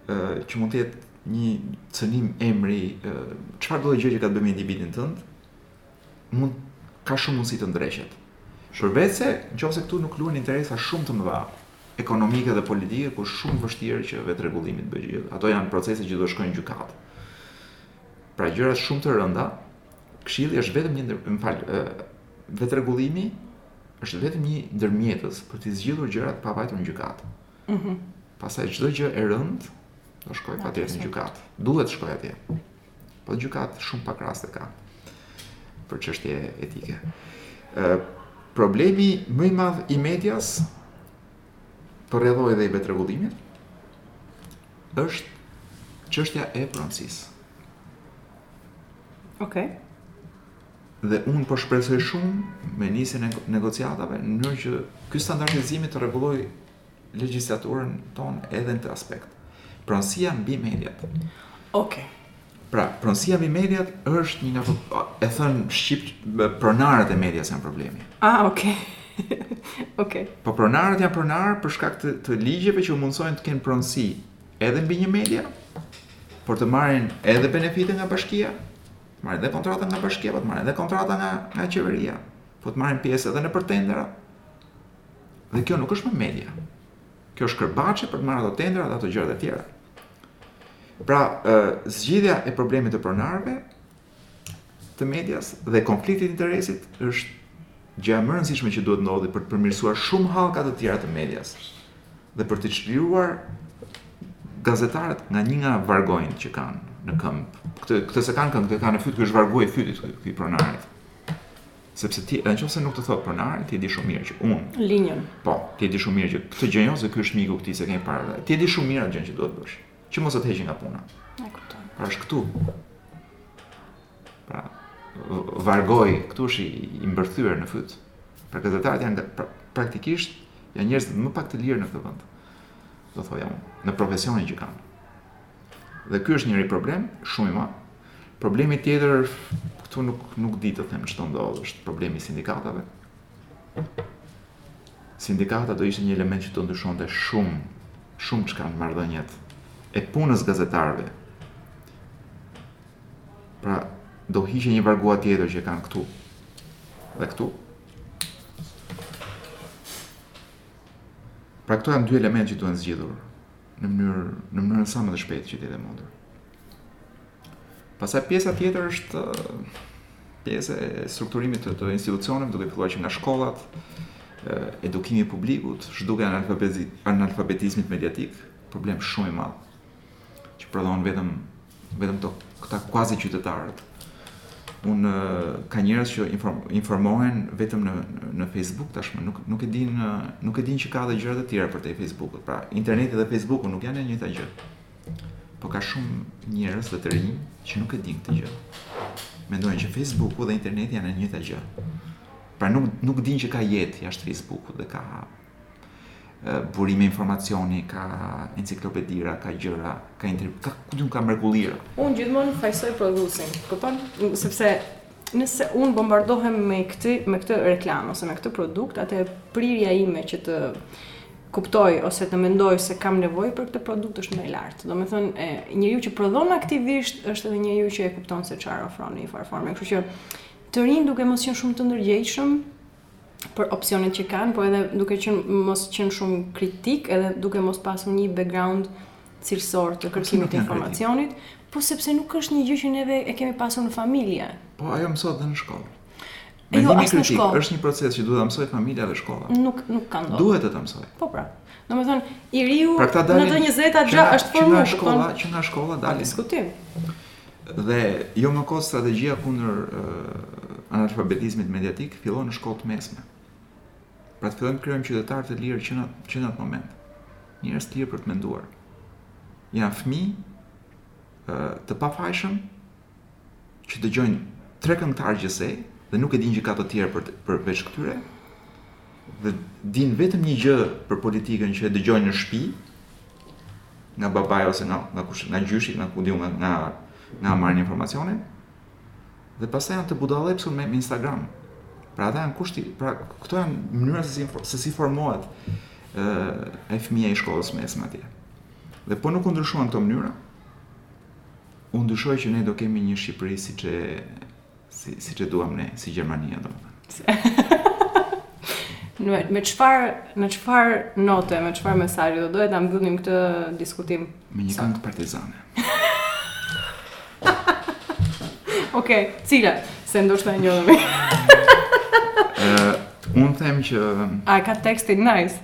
S2: që mund të jetë një cënim emri, çfarëdo gjë që ka të bëjë me individin tënd, mund ka shumë mundësi të ndreqet. Përveçse, në qoftë se këtu nuk luan interesa shumë të mëdha ekonomike dhe politike, ku është shumë vështirë që vetërregullimi të bëjë gjë. Ato janë procese që do shkojnë në gjykatë. Pra gjëra shumë të rënda, këshilli është vetëm një, më fal, vetërregullimi është vetëm një ndërmjetës për t'i zgjidhur gjërat pa vajtur në gjykatë.
S1: Ëh.
S2: Mm Pastaj çdo gjë e rëndë do shkojë patjetër në gjykatë. Duhet të shkojë atje. Po në gjykatë shumë pak raste ka për çështje etike. Ëh problemi më i madh i medias për rrjedhojë dhe i vetërregullimit është çështja e pronësisë.
S1: Okej. Okay.
S2: dhe unë po shpresoj shumë me nisjen e negociatave në mënyrë që ky standardizimi të rregullojë legjislaturën tonë edhe në këtë aspekt. Pronësia mbi mediat.
S1: Okej. Okay.
S2: Pra, pronësia mbi mediat është një nga e thënë shqip pronarët e medias janë problemi.
S1: Ah, okay. okay.
S2: Po pronarët janë pronarë për shkak të, të ligjeve që u mundësojnë të kenë pronësi edhe mbi një media, por të marrin edhe benefite nga bashkia, Marrin dhe kontrata nga bashkia, po të marrin dhe kontrata nga nga qeveria. Po të marrin pjesë edhe nëpër tendera. Dhe kjo nuk është më media. Kjo është kërbaç për të marrë ato tendera dhe ato gjëra të tjera. Pra, zgjidhja e problemit të pronarëve të medias dhe konfliktit të interesit është Gjëja më e rëndësishme që duhet t'ndodhi për të përmirësuar shumë hallka të tjera të medias dhe për të çliruar gazetarët nga një nga vargonjtë që kanë në këmbë. Këtë këtë s'e kanë në këmbë, këtë e kanë në fyt, ky është vargu i fytit ky, ky i pronarit. Sepse ti edhe nëse nuk të thot pronari, ti e di shumë mirë që ku
S1: është linja.
S2: Po, ti e di shumë mirë që këtë gjë jo se ky është miku i këtij se kanë pare. Ti e di shumë mirë atë gjë që duhet bësh. Që mos të heqin nga puna.
S1: E kuptoj.
S2: Pra është këtu. Pra, vargoi, këtu është i mbërthyer në fyt. Pra gazetarët janë pra, praktikisht janë njerëzit më pak të lirë në këtë vend. Do thoja unë, në profesionin që kanë. Dhe ky është njëri problem, shumë i madh. Problemi tjetër këtu nuk nuk di të them ç'do ndodh, është problemi i sindikatave. Sindikata do ishte një element që do ndryshonte shumë, shumëçka në marrëdhëniet e punës së gazetarëve Pra, do hiqte një vargua tjetër që e kanë këtu. Dhe këtu. Pra këto janë dy elementë që duhen zgjidhur në mënyrë në mënyrën sa më të shpejtë që të jetë e mundur. Pastaj pjesa tjetër është pjesa e strukturimit të, të institucioneve, duke filluar që nga shkollat, edukimi i publikut, zhdukja e analfabetizmit mediatik, problem shumë i madh që prodhon vetëm Vetëm këto, këta kuazi qytetarët. Un ka njerëz që informohen vetëm në në Facebook tashmë, nuk nuk e din nuk e din që ka edhe gjëra të tjera përtej Facebookut. Pra, interneti dhe Facebooku nuk janë e njëjta gjë. Po ka shumë njerëz dhe të rinj që nuk e din këtë gjë. Mendojnë që Facebooku dhe interneti janë e njëjta gjë. Pra nuk nuk din që ka jetë jashtë Facebookut dhe ka burime informacioni, ka enciklopedira, ka gjëra, ka intervju, ka ku di un ka mrekullira.
S1: Unë gjithmonë fajsoj prodhuesin, kupton? Sepse nëse unë bombardohem me këtë me këtë reklamë ose me këtë produkt, atëherë prirja ime që të kuptoj ose të mendoj se kam nevojë për këtë produkt është më e lartë. Domethënë, njeriu që prodhon aktivisht është edhe njeriu që e kupton se çfarë ofron në një farë forme. Kështu që të rinjtë duke mos qenë shumë të ndërgjegjshëm, për opsionet që kanë, por edhe duke qenë mos qenë shumë kritik, edhe duke mos pasur një background cilësor të kërkimit të informacionit, sepse nuk është një gjë që neve e kemi pasur në familje.
S2: Po ajo mësohet dhe në shkollë.
S1: Jo, Mendimi jo, as kritik në shkollë.
S2: Është një proces që duhet ta mësoj familja dhe shkolla.
S1: Nuk nuk ka ndonjë.
S2: Duhet të ta mësoj.
S1: Po pra. Domethën i riu
S2: pra
S1: në të 20-tat që është formuar
S2: shkolla, që nga shkolla dalin.
S1: Diskutim.
S2: Dhe jo më kot strategjia kundër analfabetizmit mediatik fillon në shkollë të mesme. Pra të fillojmë krijojmë qytetarë të lirë që në që në atë moment. Njerëz të lirë për të menduar. Janë fëmijë të pafajshëm që dëgjojnë tre këngëtarë gjithsej dhe nuk e dinë që ka të tjerë për për veç këtyre. Dhe dinë vetëm një gjë për politikën që e dëgjojnë në shtëpi, nga babai ose nga nga kush, nga gjyshi, nga kushedi nga nga nga marrin informacionin. Dhe pastaj janë të budallepsur me, me Instagram. Pra ata janë kushti, pra këto janë mënyra se si se si formohet ë e fëmija i shkollës mesme atje. Dhe po nuk u ndryshuan këto mënyra, u ndryshua që ne do kemi një Shqipëri siç e Si, siç e duam ne, si Gjermania, domethënë.
S1: Me, me çfarë, me çfarë note, me çfarë mesazhi do doje ta mbyllnim këtë diskutim?
S2: Me një këngë partizane.
S1: Okej, okay, cila? Se ndoshta e njohim dhe ne.
S2: uh, unë them që...
S1: A, ka tekstin, nice.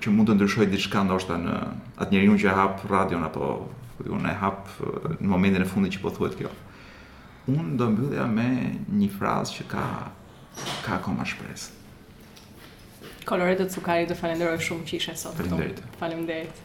S2: që mund të ndryshojë diçka ndoshta në atë njeriun që e hap radion apo unë e hap në momentin e fundit që po thuhet kjo. Unë do mbyllja me një frazë që ka ka akoma shpresë.
S1: Koloreto Cukali, të falenderoj shumë që ishe sot.
S2: Faleminderit.
S1: Faleminderit.